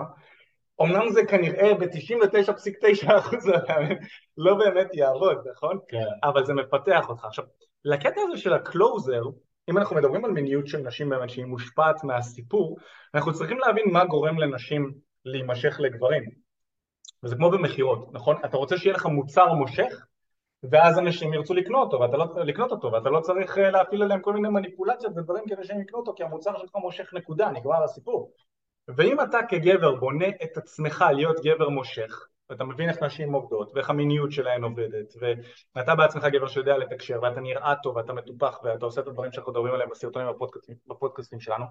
אמנם זה כנראה ב-99.9% לא באמת יעבוד, נכון? כן. אבל זה מפתח אותך. עכשיו, לקטע הזה של הקלוזר, אם אנחנו מדברים על מיניות של נשים באמת שהיא מושפעת מהסיפור, אנחנו צריכים להבין מה גורם לנשים להימשך לגברים. וזה כמו במכירות, נכון? אתה רוצה שיהיה לך מוצר מושך, ואז אנשים ירצו לקנות אותו, ואתה לא, לקנות אותו, ואתה לא צריך אה, להפעיל עליהם כל מיני מניפולציות ודברים כדי שהם יקנו אותו, כי המוצר שלך מושך נקודה, נגמר הסיפור. ואם אתה כגבר בונה את עצמך להיות גבר מושך, ואתה מבין איך נשים עובדות, ואיך המיניות שלהן עובדת, ואתה בעצמך גבר שיודע לתקשר, ואתה נראה טוב, ואתה מטופח, ואתה עושה את הדברים שאנחנו מדברים עליהם בסרטונים בפודקאסטים, בפודקאסטים שלנו,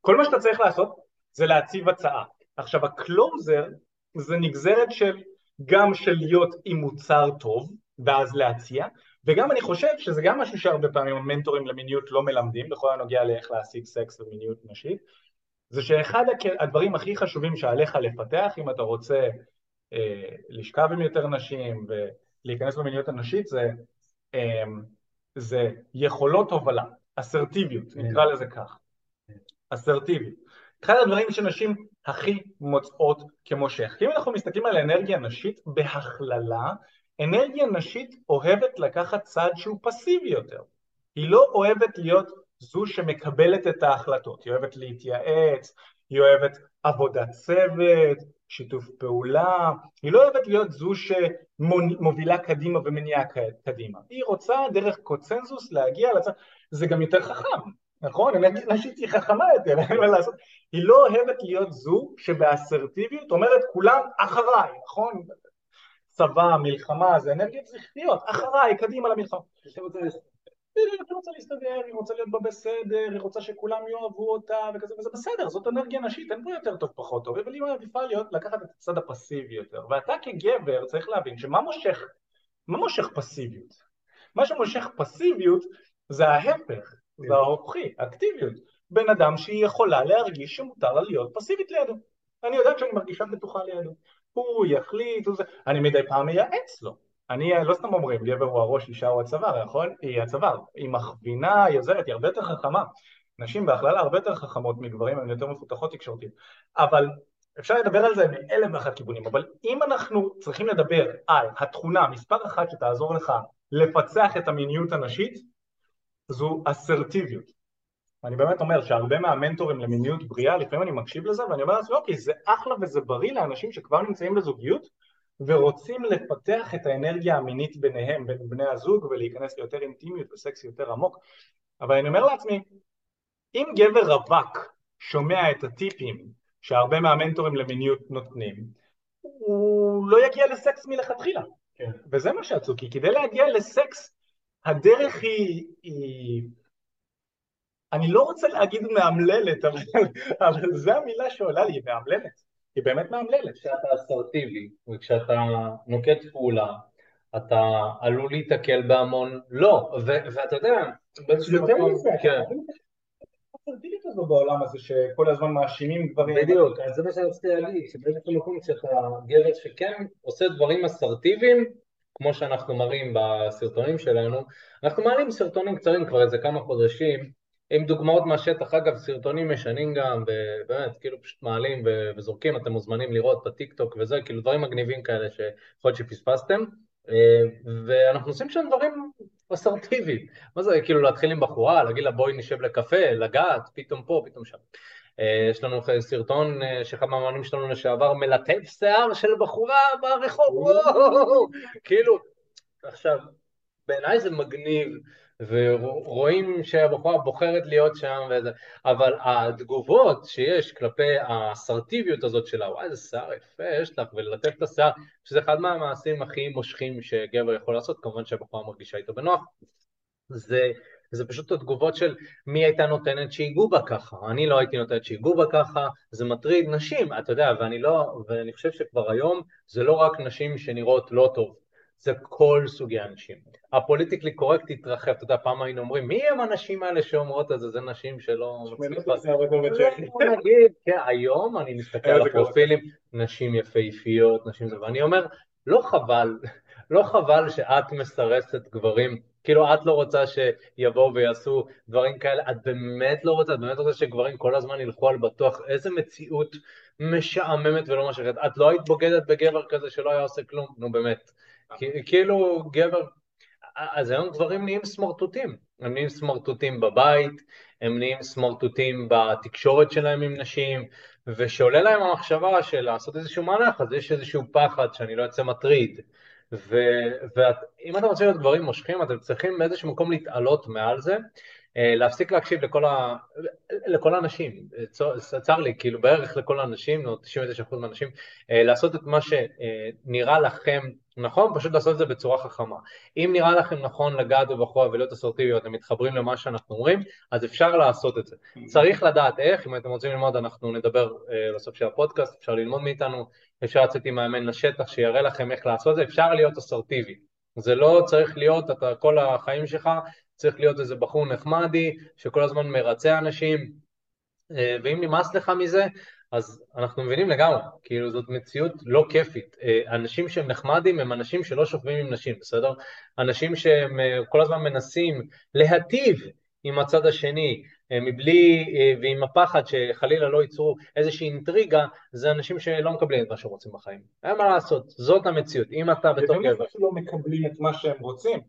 כל מה שאתה צריך לעשות זה להציב הצעה. עכשיו הקלוזר זה נגזרת של גם של להיות עם מוצר טוב, ואז להציע, וגם אני חושב שזה גם משהו שהרבה פעמים המנטורים למיניות לא מלמדים, בכל הנוגע לאיך להשיג סקס ומיניות נשית, זה שאחד הדברים הכי חשובים שעליך לפתח אם אתה רוצה אה, לשכב עם יותר נשים ולהיכנס במיניות הנשית זה, אה, זה יכולות הובלה, אסרטיביות, כן. נקרא לזה כך, אסרטיביות. אחד הדברים שנשים הכי מוצאות כמושך. כי אם אנחנו מסתכלים על אנרגיה נשית בהכללה, אנרגיה נשית אוהבת לקחת צעד שהוא פסיבי יותר. היא לא אוהבת להיות זו שמקבלת את ההחלטות, היא אוהבת להתייעץ, היא אוהבת עבודת צוות, שיתוף פעולה, היא לא אוהבת להיות זו שמובילה קדימה ומניעה קדימה, היא רוצה דרך קוצנזוס להגיע לצד, זה גם יותר חכם, נכון? אנרגיה נשית היא חכמה יותר, אין מה לעשות, היא לא אוהבת להיות זו שבאסרטיביות אומרת כולם אחריי, נכון? צבא, מלחמה, זה אנרגיות זכריות, אחריי, קדימה למלחמה. היא רוצה להסתדר, היא רוצה להיות בבסדר, היא רוצה שכולם יאהבו אותה וכזה, וזה בסדר, זאת אנרגיה נשית, אין פה יותר טוב פחות טוב, אבל היא מעדיפה להיות, לקחת את הצד הפסיבי יותר. ואתה כגבר צריך להבין שמה מושך, מה מושך פסיביות? מה שמושך פסיביות זה ההפך, זה ההופכי, האקטיביות. בן אדם שהיא יכולה להרגיש שמותר לה להיות פסיבית לידו. אני יודעת שאני מרגישה בטוחה לידו. הוא יחליט, הוא זה, אני מדי פעם מייעץ לו. אני, לא סתם אומרים, גבר הוא הראש, אישה הוא הצוואר, נכון? היא הצוואר. היא מכווינה, היא עוזרת, היא הרבה יותר חכמה. נשים בהכללה הרבה יותר חכמות מגברים, הן יותר מפותחות תקשורתית. אבל אפשר לדבר על זה מאלף ואחת כיוונים, אבל אם אנחנו צריכים לדבר על התכונה מספר אחת שתעזור לך לפצח את המיניות הנשית, זו אסרטיביות. אני באמת אומר שהרבה מהמנטורים למיניות בריאה, לפעמים אני מקשיב לזה ואני אומר לעצמי, אוקיי, זה אחלה וזה בריא לאנשים שכבר נמצאים בזוגיות ורוצים לפתח את האנרגיה המינית ביניהם, בין בני הזוג ולהיכנס ליותר אינטימיות וסקס יותר עמוק, אבל אני אומר לעצמי, אם גבר רווק שומע את הטיפים שהרבה מהמנטורים למיניות נותנים, הוא לא יגיע לסקס מלכתחילה. כן. וזה מה שעצוב, כי כדי להגיע לסקס, הדרך היא, היא אני לא רוצה להגיד מאמללת, אבל, אבל זו המילה שעולה לי, מאמללת. היא באמת מאמללת. כשאתה אסרטיבי וכשאתה נוקט פעולה, אתה עלול להיתקל בהמון לא, ואתה יודע, באיזשהו מקום, כן. הזו בעולם הזה שכל הזמן מאשימים דברים. בדיוק, אז זה מה שאני רוצה להגיד, שבאיזשהו מקום כשאתה גבר שכן עושה דברים אסרטיביים, כמו שאנחנו מראים בסרטונים שלנו, אנחנו מעלים סרטונים קצרים כבר איזה כמה חודשים, עם דוגמאות מהשטח, אגב, סרטונים משנים גם, ובאמת, כאילו פשוט מעלים וזורקים, אתם מוזמנים לראות בטיק טוק וזה, כאילו דברים מגניבים כאלה שיכול להיות שפספסתם, אה, ואנחנו עושים שם דברים אסרטיביים. מה זה, כאילו להתחיל עם בחורה, להגיד לה בואי נשב לקפה, לגעת, פתאום פה, פתאום שם. יש לנו סרטון שאחד מהמאמנים שלנו לשעבר מלטף שיער של בחורה ברחוב, *laughs* כאילו, עכשיו, בעיניי זה מגניב, ורואים שהבחורה בוחרת להיות שם וזה, אבל התגובות שיש כלפי האסרטיביות הזאת שלה, וואי איזה שיער יפה יש לך, וללטף את השיער, שזה אחד מהמעשים הכי מושכים שגבר יכול לעשות, כמובן שהבחורה מרגישה איתו בנוח, זה, זה פשוט התגובות של מי הייתה נותנת שיגעו בה ככה, אני לא הייתי נותנת שיגעו בה ככה, זה מטריד נשים, אתה יודע, ואני לא, ואני חושב שכבר היום זה לא רק נשים שנראות לא טוב, זה כל סוגי האנשים. הפוליטיקלי קורקט התרחב, אתה יודע, פעם היינו אומרים, מי הם הנשים האלה שאומרות את זה? זה נשים שלא. לא, נגיד, כן, היום אני מסתכל על הפרופילים, נשים יפהפיות, נשים זה, ואני אומר, לא חבל, לא חבל שאת מסרסת גברים, כאילו את לא רוצה שיבואו ויעשו דברים כאלה, את באמת לא רוצה, את באמת רוצה שגברים כל הזמן ילכו על בטוח, איזה מציאות משעממת ולא משכת, את לא היית בוגדת בגבר כזה שלא היה עושה כלום, נו באמת. כאילו גבר, אז היום גברים נהיים סמרטוטים, הם נהיים סמרטוטים בבית, הם נהיים סמרטוטים בתקשורת שלהם עם נשים, ושעולה להם המחשבה של לעשות איזשהו מהלך, אז יש איזשהו פחד שאני לא אצא מטריד. ואם אתם רוצים להיות גברים מושכים, אתם צריכים באיזשהו מקום להתעלות מעל זה, להפסיק להקשיב לכל, ה... לכל האנשים, צר לי, כאילו בערך לכל האנשים, 99% מהאנשים, אה, לעשות את מה שנראה לכם נכון, פשוט לעשות את זה בצורה חכמה. אם נראה לכם נכון לגעת בבחורה ולהיות אסרטיביות, אתם מתחברים למה שאנחנו אומרים, אז אפשר לעשות את זה. צריך לדעת איך, אם אתם רוצים ללמוד, אנחנו נדבר אה, בסוף של הפודקאסט, אפשר ללמוד מאיתנו, אפשר לצאת עם מאמן לשטח שיראה לכם איך לעשות את זה, אפשר להיות אסרטיבי. זה לא צריך להיות, אתה כל החיים שלך צריך להיות איזה בחור נחמדי שכל הזמן מרצה אנשים, אה, ואם נמאס לך מזה, אז אנחנו מבינים לגמרי, כאילו זאת מציאות לא כיפית. אה, אנשים שהם נחמדים הם אנשים שלא שוכבים עם נשים, בסדר? אנשים שהם אה, כל הזמן מנסים להטיב עם הצד השני, מבלי, ועם הפחד שחלילה לא ייצרו איזושהי אינטריגה, זה אנשים שלא מקבלים את מה שהם רוצים בחיים. אין מה לעשות, זאת המציאות. אם אתה בתור גבר... זה לא מקבלים את מה שהם רוצים.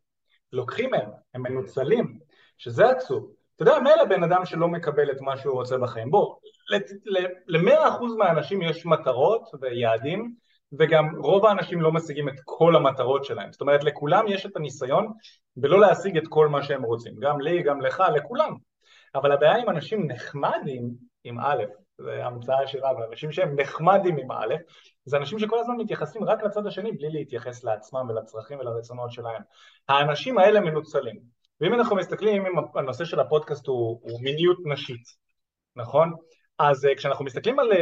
לוקחים מהם, הם מנוצלים, שזה עצוב. אתה יודע, מילא בן אדם שלא מקבל את מה שהוא רוצה בחיים. בוא, למאה אחוז מהאנשים יש מטרות ויעדים, וגם רוב האנשים לא משיגים את כל המטרות שלהם. זאת אומרת, לכולם יש את הניסיון ולא להשיג את כל מה שהם רוצים. גם לי, גם לך, לכולם. אבל הבעיה עם אנשים נחמדים, עם א', זה המצאה שלנו, אנשים שהם נחמדים עם א', זה אנשים שכל הזמן מתייחסים רק לצד השני בלי להתייחס לעצמם ולצרכים ולרצונות שלהם. האנשים האלה מנוצלים. ואם אנחנו מסתכלים, אם הנושא של הפודקאסט הוא, הוא מיניות נשית, נכון? אז uh, כשאנחנו מסתכלים על, uh,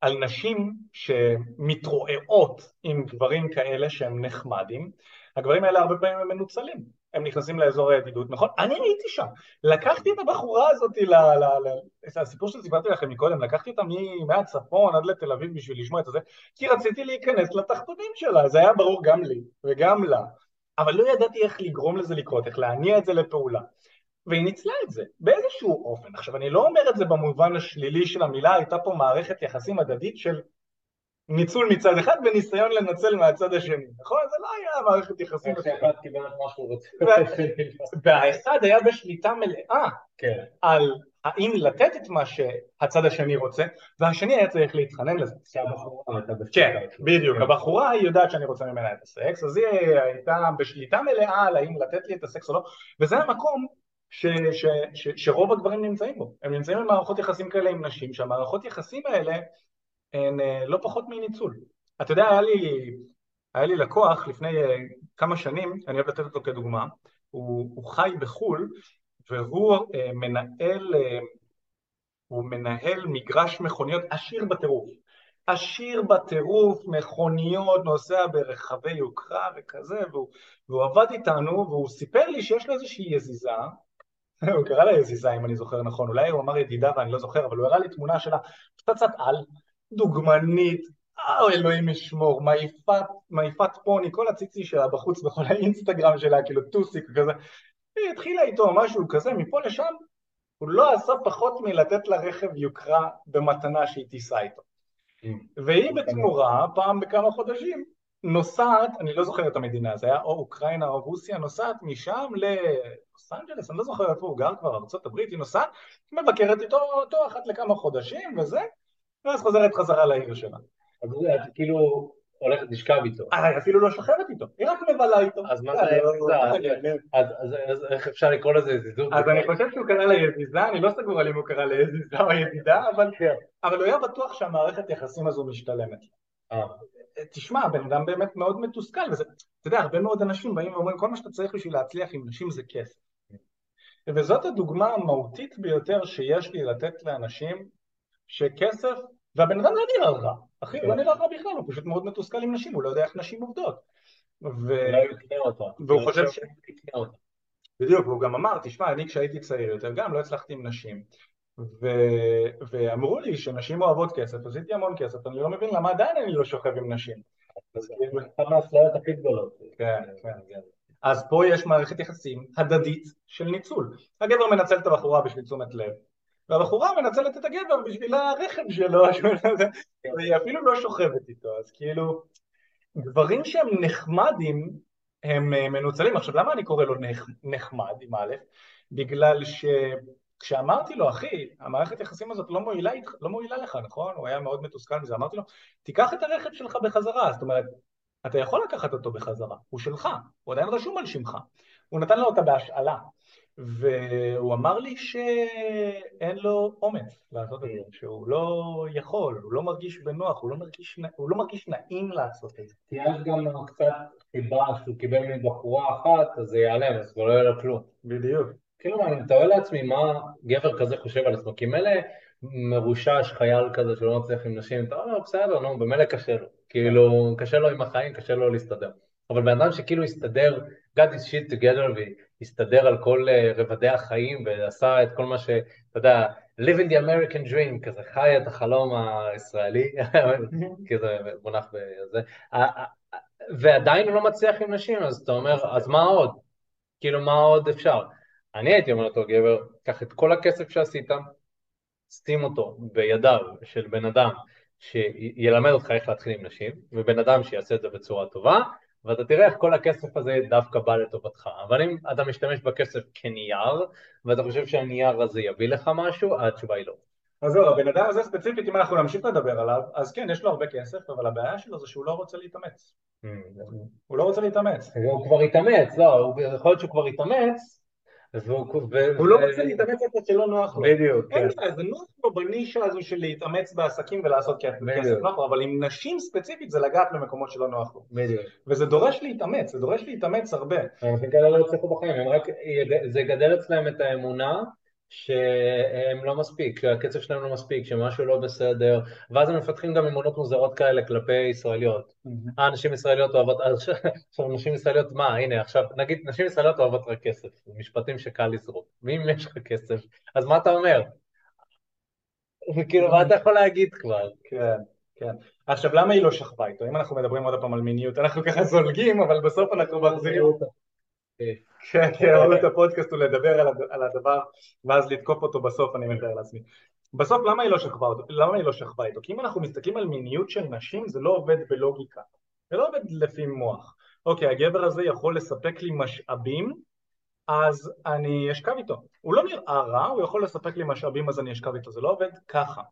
על נשים שמתרועעות עם גברים כאלה שהם נחמדים, הגברים האלה הרבה פעמים הם מנוצלים. הם נכנסים לאזור הידידות, נכון? אני הייתי שם, לקחתי את הבחורה הזאת, ל, ל, ל, הסיפור שסיפרתי לכם מקודם, לקחתי אותה מהצפון עד לתל אביב בשביל לשמוע את זה, כי רציתי להיכנס לתחתונים שלה, זה היה ברור גם לי וגם לה, אבל לא ידעתי איך לגרום לזה לקרות, איך להניע את זה לפעולה. והיא ניצלה את זה באיזשהו אופן. עכשיו אני לא אומר את זה במובן השלילי של המילה, הייתה פה מערכת יחסים הדדית של ניצול מצד אחד וניסיון לנצל מהצד השני, נכון? זה לא היה מערכת יחסים. אחד קיבל את מה שהוא רוצה. *laughs* והאחד היה בשליטה מלאה כן. על האם לתת את מה שהצד השני רוצה, והשני היה צריך להתחנן לזה. כן, בדיוק. הבחורה היא יודעת שאני רוצה ממנה את הסקס, אז היא הייתה בשליטה מלאה על האם לתת לי את הסקס או לא, וזה המקום ש, ש, ש, שרוב הגברים נמצאים בו. הם נמצאים במערכות יחסים כאלה עם נשים, שהמערכות יחסים האלה הן אה, לא פחות מניצול. אתה יודע, היה לי, היה לי לקוח לפני אה, כמה שנים, אני אוהב לתת אותו כדוגמה, הוא, הוא חי בחו"ל והוא אה, מנהל, הוא מנהל מגרש מכוניות עשיר בטירוף. עשיר בטירוף, מכוניות, נוסע ברכבי יוקרה וכזה, והוא, והוא עבד איתנו והוא סיפר לי שיש לו איזושהי יזיזה, *laughs* הוא קרא לה יזיזה אם אני זוכר נכון, אולי הוא אמר ידידה ואני לא זוכר, אבל הוא הראה לי תמונה שלה פצצת על, דוגמנית, אה, אלוהים ישמור, מעיפת, מעיפת פוני, כל הציצי שלה בחוץ בכל האינסטגרם שלה, כאילו טוסיק וכזה. היא התחילה איתו משהו כזה, מפה לשם, הוא לא עשה פחות מלתת לה רכב יוקרה במתנה שהיא תיסע איתו. Mm. והיא בתמורה, פעם בכמה חודשים, נוסעת, אני לא זוכר את המדינה, זה היה או אוקראינה או רוסיה, נוסעת משם ללוס אנג'לס, אני לא זוכר איפה הוא גר כבר, הברית, היא נוסעת, מבקרת איתו אותו אחת לכמה חודשים וזה, ואז חוזרת חזרה לעיר שלה. אז את כאילו הולכת לשכב איתו. אה, אפילו לא שוכבת איתו, היא רק מבלה איתו. אז מה זה אז איך אפשר לקרוא לזה ידידות? אז אני חושב שהוא קרא לה ידידה, אני לא סגור על אם הוא קרא לה ידידה או ידידה, אבל הוא היה בטוח שהמערכת יחסים הזו משתלמת. אה. תשמע, הבן אדם באמת מאוד מתוסכל, וזה, אתה יודע, הרבה מאוד אנשים באים ואומרים, כל מה שאתה צריך בשביל להצליח עם נשים זה כסף. וזאת הדוגמה המהותית ביותר שיש לי לתת לאנשים שכסף, והבן אדם לא נראה רע, אחי, לא נראה רע בכלל, הוא פשוט מאוד מתוסכל עם נשים, הוא לא יודע איך נשים עובדות. ו... והוא חושב ש... בדיוק, והוא גם אמר, תשמע, אני כשהייתי צעיר יותר גם לא הצלחתי עם נשים. ו... ואמרו לי שנשים אוהבות כסף, עשיתי המון כסף, אני לא מבין למה עדיין אני לא שוכב עם נשים. אז כאילו, אחת מהאפליות הכי גדולות. כן, כן, כן. אז פה יש מערכת יחסים הדדית של ניצול. הגבר מנצל את הבחורה בשביל תשומת לב, והבחורה מנצלת את הגבר בשביל הרחם שלו, *laughs* והיא אפילו לא שוכבת איתו, אז כאילו, דברים שהם נחמדים הם אה, מנוצלים. עכשיו, למה אני קורא לו נחמד, עם א'? בגלל ש... כשאמרתי לו, אחי, המערכת יחסים הזאת לא מועילה, לא מועילה לך, נכון? הוא היה מאוד מתוסכל מזה, אמרתי לו, תיקח את הרכב שלך בחזרה, זאת אומרת, אתה יכול לקחת אותו בחזרה, הוא שלך, הוא עדיין רשום על שמך, הוא נתן לו אותה בהשאלה, והוא אמר לי שאין לו אומץ לעשות את זה, שהוא לא יכול, הוא לא מרגיש בנוח, הוא לא מרגיש, הוא לא מרגיש נעים לעשות את זה. כי יש גם קצת חיבה שהוא קיבל מבחורה אחת, אז זה ייעלם, אז כבר לא יהיה לו כלום. בדיוק. כאילו, אני מתאר לעצמי מה גבר כזה חושב על עצמו, כי מילא מרושש חייל כזה שלא מצליח עם נשים, אתה אומר, בסדר, נו, במילא קשה לו. כאילו, קשה לו עם החיים, קשה לו להסתדר. אבל בן אדם שכאילו הסתדר, got his shit together והסתדר על כל uh, רבדי החיים ועשה את כל מה ש... אתה יודע, live in the American dream, כזה חי את החלום הישראלי, *laughs* כי זה מונח בזה, ועדיין הוא לא מצליח עם נשים, אז אתה אומר, אז מה עוד? כאילו, מה עוד אפשר? אני הייתי אומר לאותו גבר, קח את כל הכסף שעשית, שים אותו בידיו של בן אדם שילמד אותך איך להתחיל עם נשים, ובן אדם שיעשה את זה בצורה טובה, ואתה תראה איך כל הכסף הזה דווקא בא לטובתך. אבל אם אתה משתמש בכסף כנייר, ואתה חושב שהנייר הזה יביא לך משהו, התשובה היא לא. אז זהו, הבן אדם הזה ספציפית, אם אנחנו נמשיך לדבר עליו, אז כן, יש לו הרבה כסף, אבל הבעיה שלו זה שהוא לא רוצה להתאמץ. Mm, הוא לא רוצה להתאמץ. הוא כבר התאמץ, לא, יכול להיות שהוא כבר התאמץ, הוא לא רוצה להתאמץ איפה שלא נוח לו. בדיוק. אין בעיה, זה נוח לו בנישה הזו של להתאמץ בעסקים ולעשות כסף נוח לו, אבל עם נשים ספציפית זה לגעת במקומות שלא נוח לו. בדיוק. וזה דורש להתאמץ, זה דורש להתאמץ הרבה. אנשים כאלה לא יצליחו בחיים, זה יגדל אצלם את האמונה שהם לא מספיק, שהקצב שלהם לא מספיק, שמשהו לא בסדר, ואז הם מפתחים גם אמונות מוזרות כאלה כלפי ישראליות. אה, נשים ישראליות אוהבות, עכשיו נשים ישראליות, מה, הנה עכשיו, נגיד נשים ישראליות אוהבות רק כסף, משפטים שקל לזרוק, ואם יש לך כסף, אז מה אתה אומר? כאילו, מה אתה יכול להגיד כבר? כן, כן. עכשיו, למה היא לא שכבה איתו? אם אנחנו מדברים עוד פעם על מיניות, אנחנו ככה זולגים, אבל בסוף אנחנו מחזירים אותה. כן, כן, את הפודקאסט ולדבר על הדבר ואז לתקוף אותו בסוף, אני מתאר לעצמי. בסוף למה היא לא שכבה אותו? למה היא לא שכבה איתו? כי אם אנחנו מסתכלים על מיניות של נשים זה לא עובד בלוגיקה, זה לא עובד לפי מוח. אוקיי, הגבר הזה יכול לספק לי משאבים, אז אני אשכב איתו. הוא לא נראה רע, הוא יכול לספק לי משאבים אז אני אשכב איתו, זה לא עובד ככה.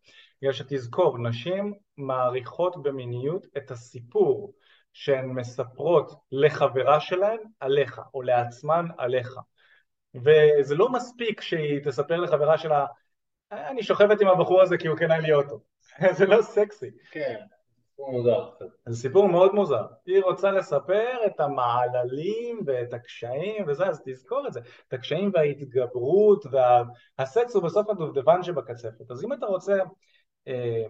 בגלל שתזכור, נשים מעריכות במיניות את הסיפור. שהן מספרות לחברה שלהן עליך, או לעצמן עליך. וזה לא מספיק שהיא תספר לחברה שלה, אני שוכבת עם הבחור הזה כי הוא קנה לי אוטו. *laughs* זה לא סקסי. כן. מוזר. זה סיפור מאוד מוזר. היא רוצה לספר את המעללים ואת הקשיים וזה, אז תזכור את זה. את הקשיים וההתגברות והסקס הוא בסוף הדובדבן שבקצפת. אז אם אתה רוצה אה,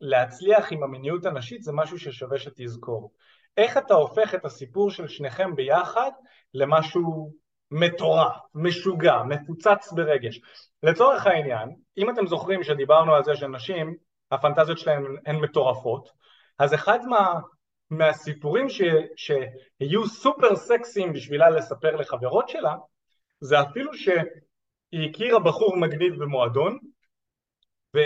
להצליח עם המיניות הנשית זה משהו ששווה שתזכור. איך אתה הופך את הסיפור של שניכם ביחד למשהו מטורף, משוגע, מפוצץ ברגש. לצורך העניין, אם אתם זוכרים שדיברנו על זה שנשים, הפנטזיות שלהן הן מטורפות, אז אחד מה, מהסיפורים ש, שיהיו סופר סקסיים בשבילה לספר לחברות שלה, זה אפילו שהיא הכירה בחור מגניב במועדון, ו...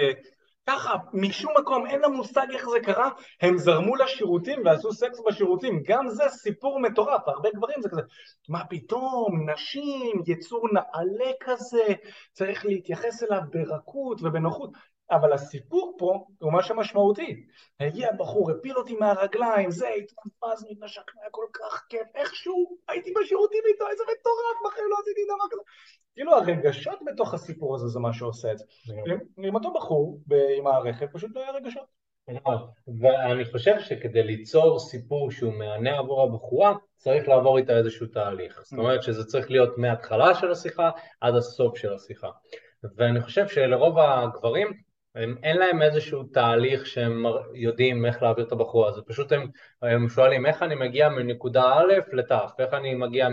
ככה, משום מקום, אין לה מושג איך זה קרה, הם זרמו לשירותים ועשו סקס בשירותים, גם זה סיפור מטורף, הרבה גברים זה כזה, מה פתאום, נשים, יצור נעלה כזה, צריך להתייחס אליו ברכות ובנוחות, אבל הסיפור פה הוא משהו משמעותי. הגיע בחור, הפיל אותי מהרגליים, זה, התנפז, מתנשק, היה כל כך כיף, איכשהו הייתי בשירותים איתו, איזה מטורף, בחיים לא עשיתי דבר כזה. כאילו הרגשות בתוך הסיפור הזה זה מה שעושה את זה. עם אותו בחור עם הרכב פשוט לא היה רגשות. ואני חושב שכדי ליצור סיפור שהוא מהנה עבור הבחורה, צריך לעבור איתה איזשהו תהליך. זאת אומרת שזה צריך להיות מההתחלה של השיחה עד הסוף של השיחה. ואני חושב שלרוב הגברים הם, אין להם איזשהו תהליך שהם יודעים איך להעביר את הבחורה, הזה, פשוט הם, הם שואלים איך אני מגיע מנקודה א' לת', איך אני מגיע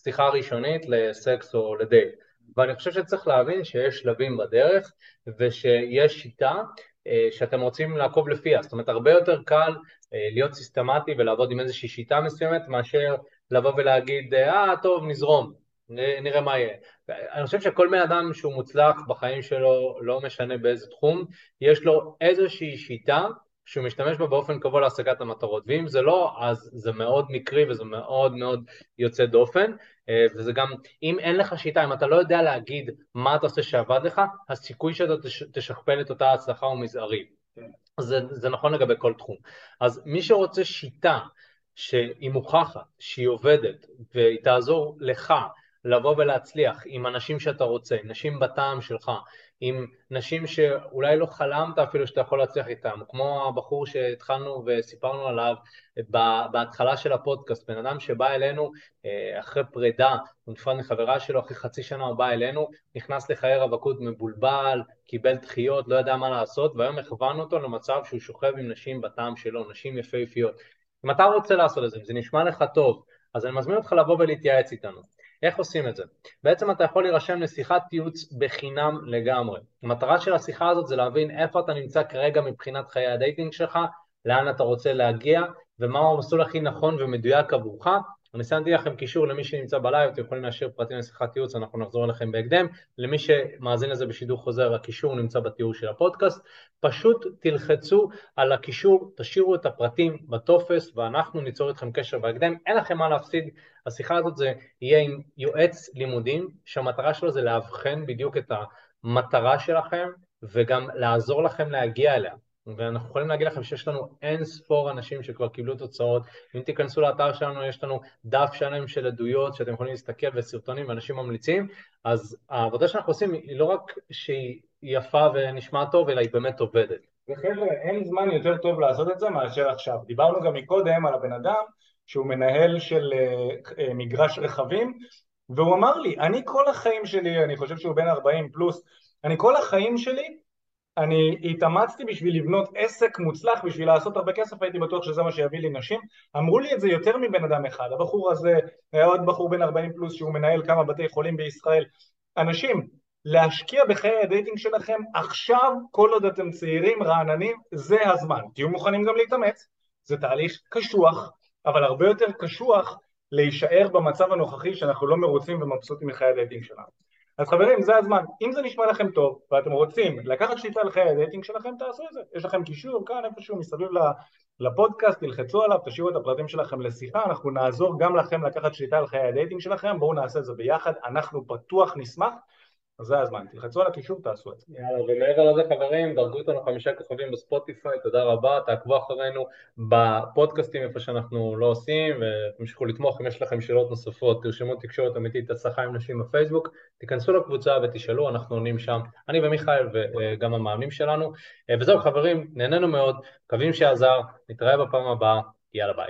משיחה ראשונית לסקס או לדייט. ואני חושב שצריך להבין שיש שלבים בדרך ושיש שיטה אה, שאתם רוצים לעקוב לפיה, זאת אומרת הרבה יותר קל אה, להיות סיסטמטי ולעבוד עם איזושהי שיטה מסוימת מאשר לבוא ולהגיד אה טוב נזרום, נראה מה יהיה. אני חושב שכל בן אדם שהוא מוצלח בחיים שלו, לא משנה באיזה תחום, יש לו איזושהי שיטה שהוא משתמש בה באופן קבוע להשגת המטרות, ואם זה לא, אז זה מאוד מקרי וזה מאוד מאוד יוצא דופן, אה, וזה גם, אם אין לך שיטה, אם אתה לא יודע להגיד מה אתה עושה שעבד לך, הסיכוי שאתה תשכפל את אותה הצלחה הוא מזערי. זה, זה נכון לגבי כל תחום. אז מי שרוצה שיטה שהיא מוכחת, שהיא עובדת, והיא תעזור לך לבוא ולהצליח עם אנשים שאתה רוצה, נשים בטעם שלך, עם נשים שאולי לא חלמת אפילו שאתה יכול להצליח איתם, כמו הבחור שהתחלנו וסיפרנו עליו בהתחלה של הפודקאסט, בן אדם שבא אלינו אה, אחרי פרידה, הוא נפרד מחברה שלו, אחרי חצי שנה הוא בא אלינו, נכנס לחיי רווקות מבולבל, קיבל דחיות, לא ידע מה לעשות, והיום הכוונו אותו למצב שהוא שוכב עם נשים בטעם שלו, נשים יפהפיות. אם אתה רוצה לעשות את זה, אם זה נשמע לך טוב, אז אני מזמין אותך לבוא ולהתייעץ איתנו. איך עושים את זה? בעצם אתה יכול להירשם לשיחת ייעוץ בחינם לגמרי. המטרה של השיחה הזאת זה להבין איפה אתה נמצא כרגע מבחינת חיי הדייטינג שלך, לאן אתה רוצה להגיע ומהו המסלול הכי נכון ומדויק עבורך, אני שמתי לכם קישור למי שנמצא בלייב, אתם יכולים להשאיר פרטים לשיחת ייעוץ, אנחנו נחזור אליכם בהקדם. למי שמאזין לזה בשידור חוזר, הקישור נמצא בתיאור של הפודקאסט. פשוט תלחצו על הקישור, תשאירו את הפרטים בטופס, ואנחנו ניצור איתכם קשר בהקדם. אין לכם מה להפסיד, השיחה הזאת זה יהיה עם יועץ לימודים, שהמטרה שלו זה לאבחן בדיוק את המטרה שלכם, וגם לעזור לכם להגיע אליה. ואנחנו יכולים להגיד לכם שיש לנו אין ספור אנשים שכבר קיבלו תוצאות. אם תיכנסו לאתר שלנו, יש לנו דף שלם של עדויות שאתם יכולים להסתכל וסרטונים ואנשים ממליצים, אז העבודה שאנחנו עושים היא לא רק שהיא יפה ונשמעת טוב, אלא היא באמת עובדת. וחבר'ה, אין זמן יותר טוב לעשות את זה מאשר עכשיו. דיברנו גם מקודם על הבן אדם שהוא מנהל של uh, מגרש רכבים, והוא אמר לי, אני כל החיים שלי, אני חושב שהוא בן 40 פלוס, אני כל החיים שלי אני התאמצתי בשביל לבנות עסק מוצלח, בשביל לעשות הרבה כסף, הייתי בטוח שזה מה שיביא לי נשים. אמרו לי את זה יותר מבן אדם אחד. הבחור הזה, היה עוד בחור בן 40 פלוס שהוא מנהל כמה בתי חולים בישראל. אנשים, להשקיע בחיי הדייטינג שלכם עכשיו, כל עוד אתם צעירים, רעננים, זה הזמן. תהיו מוכנים גם להתאמץ, זה תהליך קשוח, אבל הרבה יותר קשוח להישאר במצב הנוכחי שאנחנו לא מרוצים ומבסוטים מחיי הדייטינג שלנו. אז חברים, זה הזמן. אם זה נשמע לכם טוב, ואתם רוצים לקחת שליטה על חיי הדייטינג שלכם, תעשו את זה. יש לכם קישור כאן איפשהו מסביב לפודקאסט, תלחצו עליו, תשאירו את הפרטים שלכם לשיחה, אנחנו נעזור גם לכם לקחת שליטה על חיי הדייטינג שלכם, בואו נעשה את זה ביחד, אנחנו בטוח נשמח. אז זה הזמן, תלחצו על הקישור, תעשו את זה. יאללה, ומעבר לזה חברים, דרגו אותנו חמישה כוכבים בספוטיפיי, תודה רבה, תעקבו אחרינו בפודקאסטים איפה שאנחנו לא עושים, ותמשיכו לתמוך, אם יש לכם שאלות נוספות, תרשמו תקשורת אמיתית, הצלחה עם נשים בפייסבוק, תיכנסו לקבוצה ותשאלו, אנחנו עונים שם, אני ומיכאל וגם המאמנים שלנו, וזהו חברים, נהנינו מאוד, מקווים שעזר, נתראה בפעם הבאה, יאללה ביי.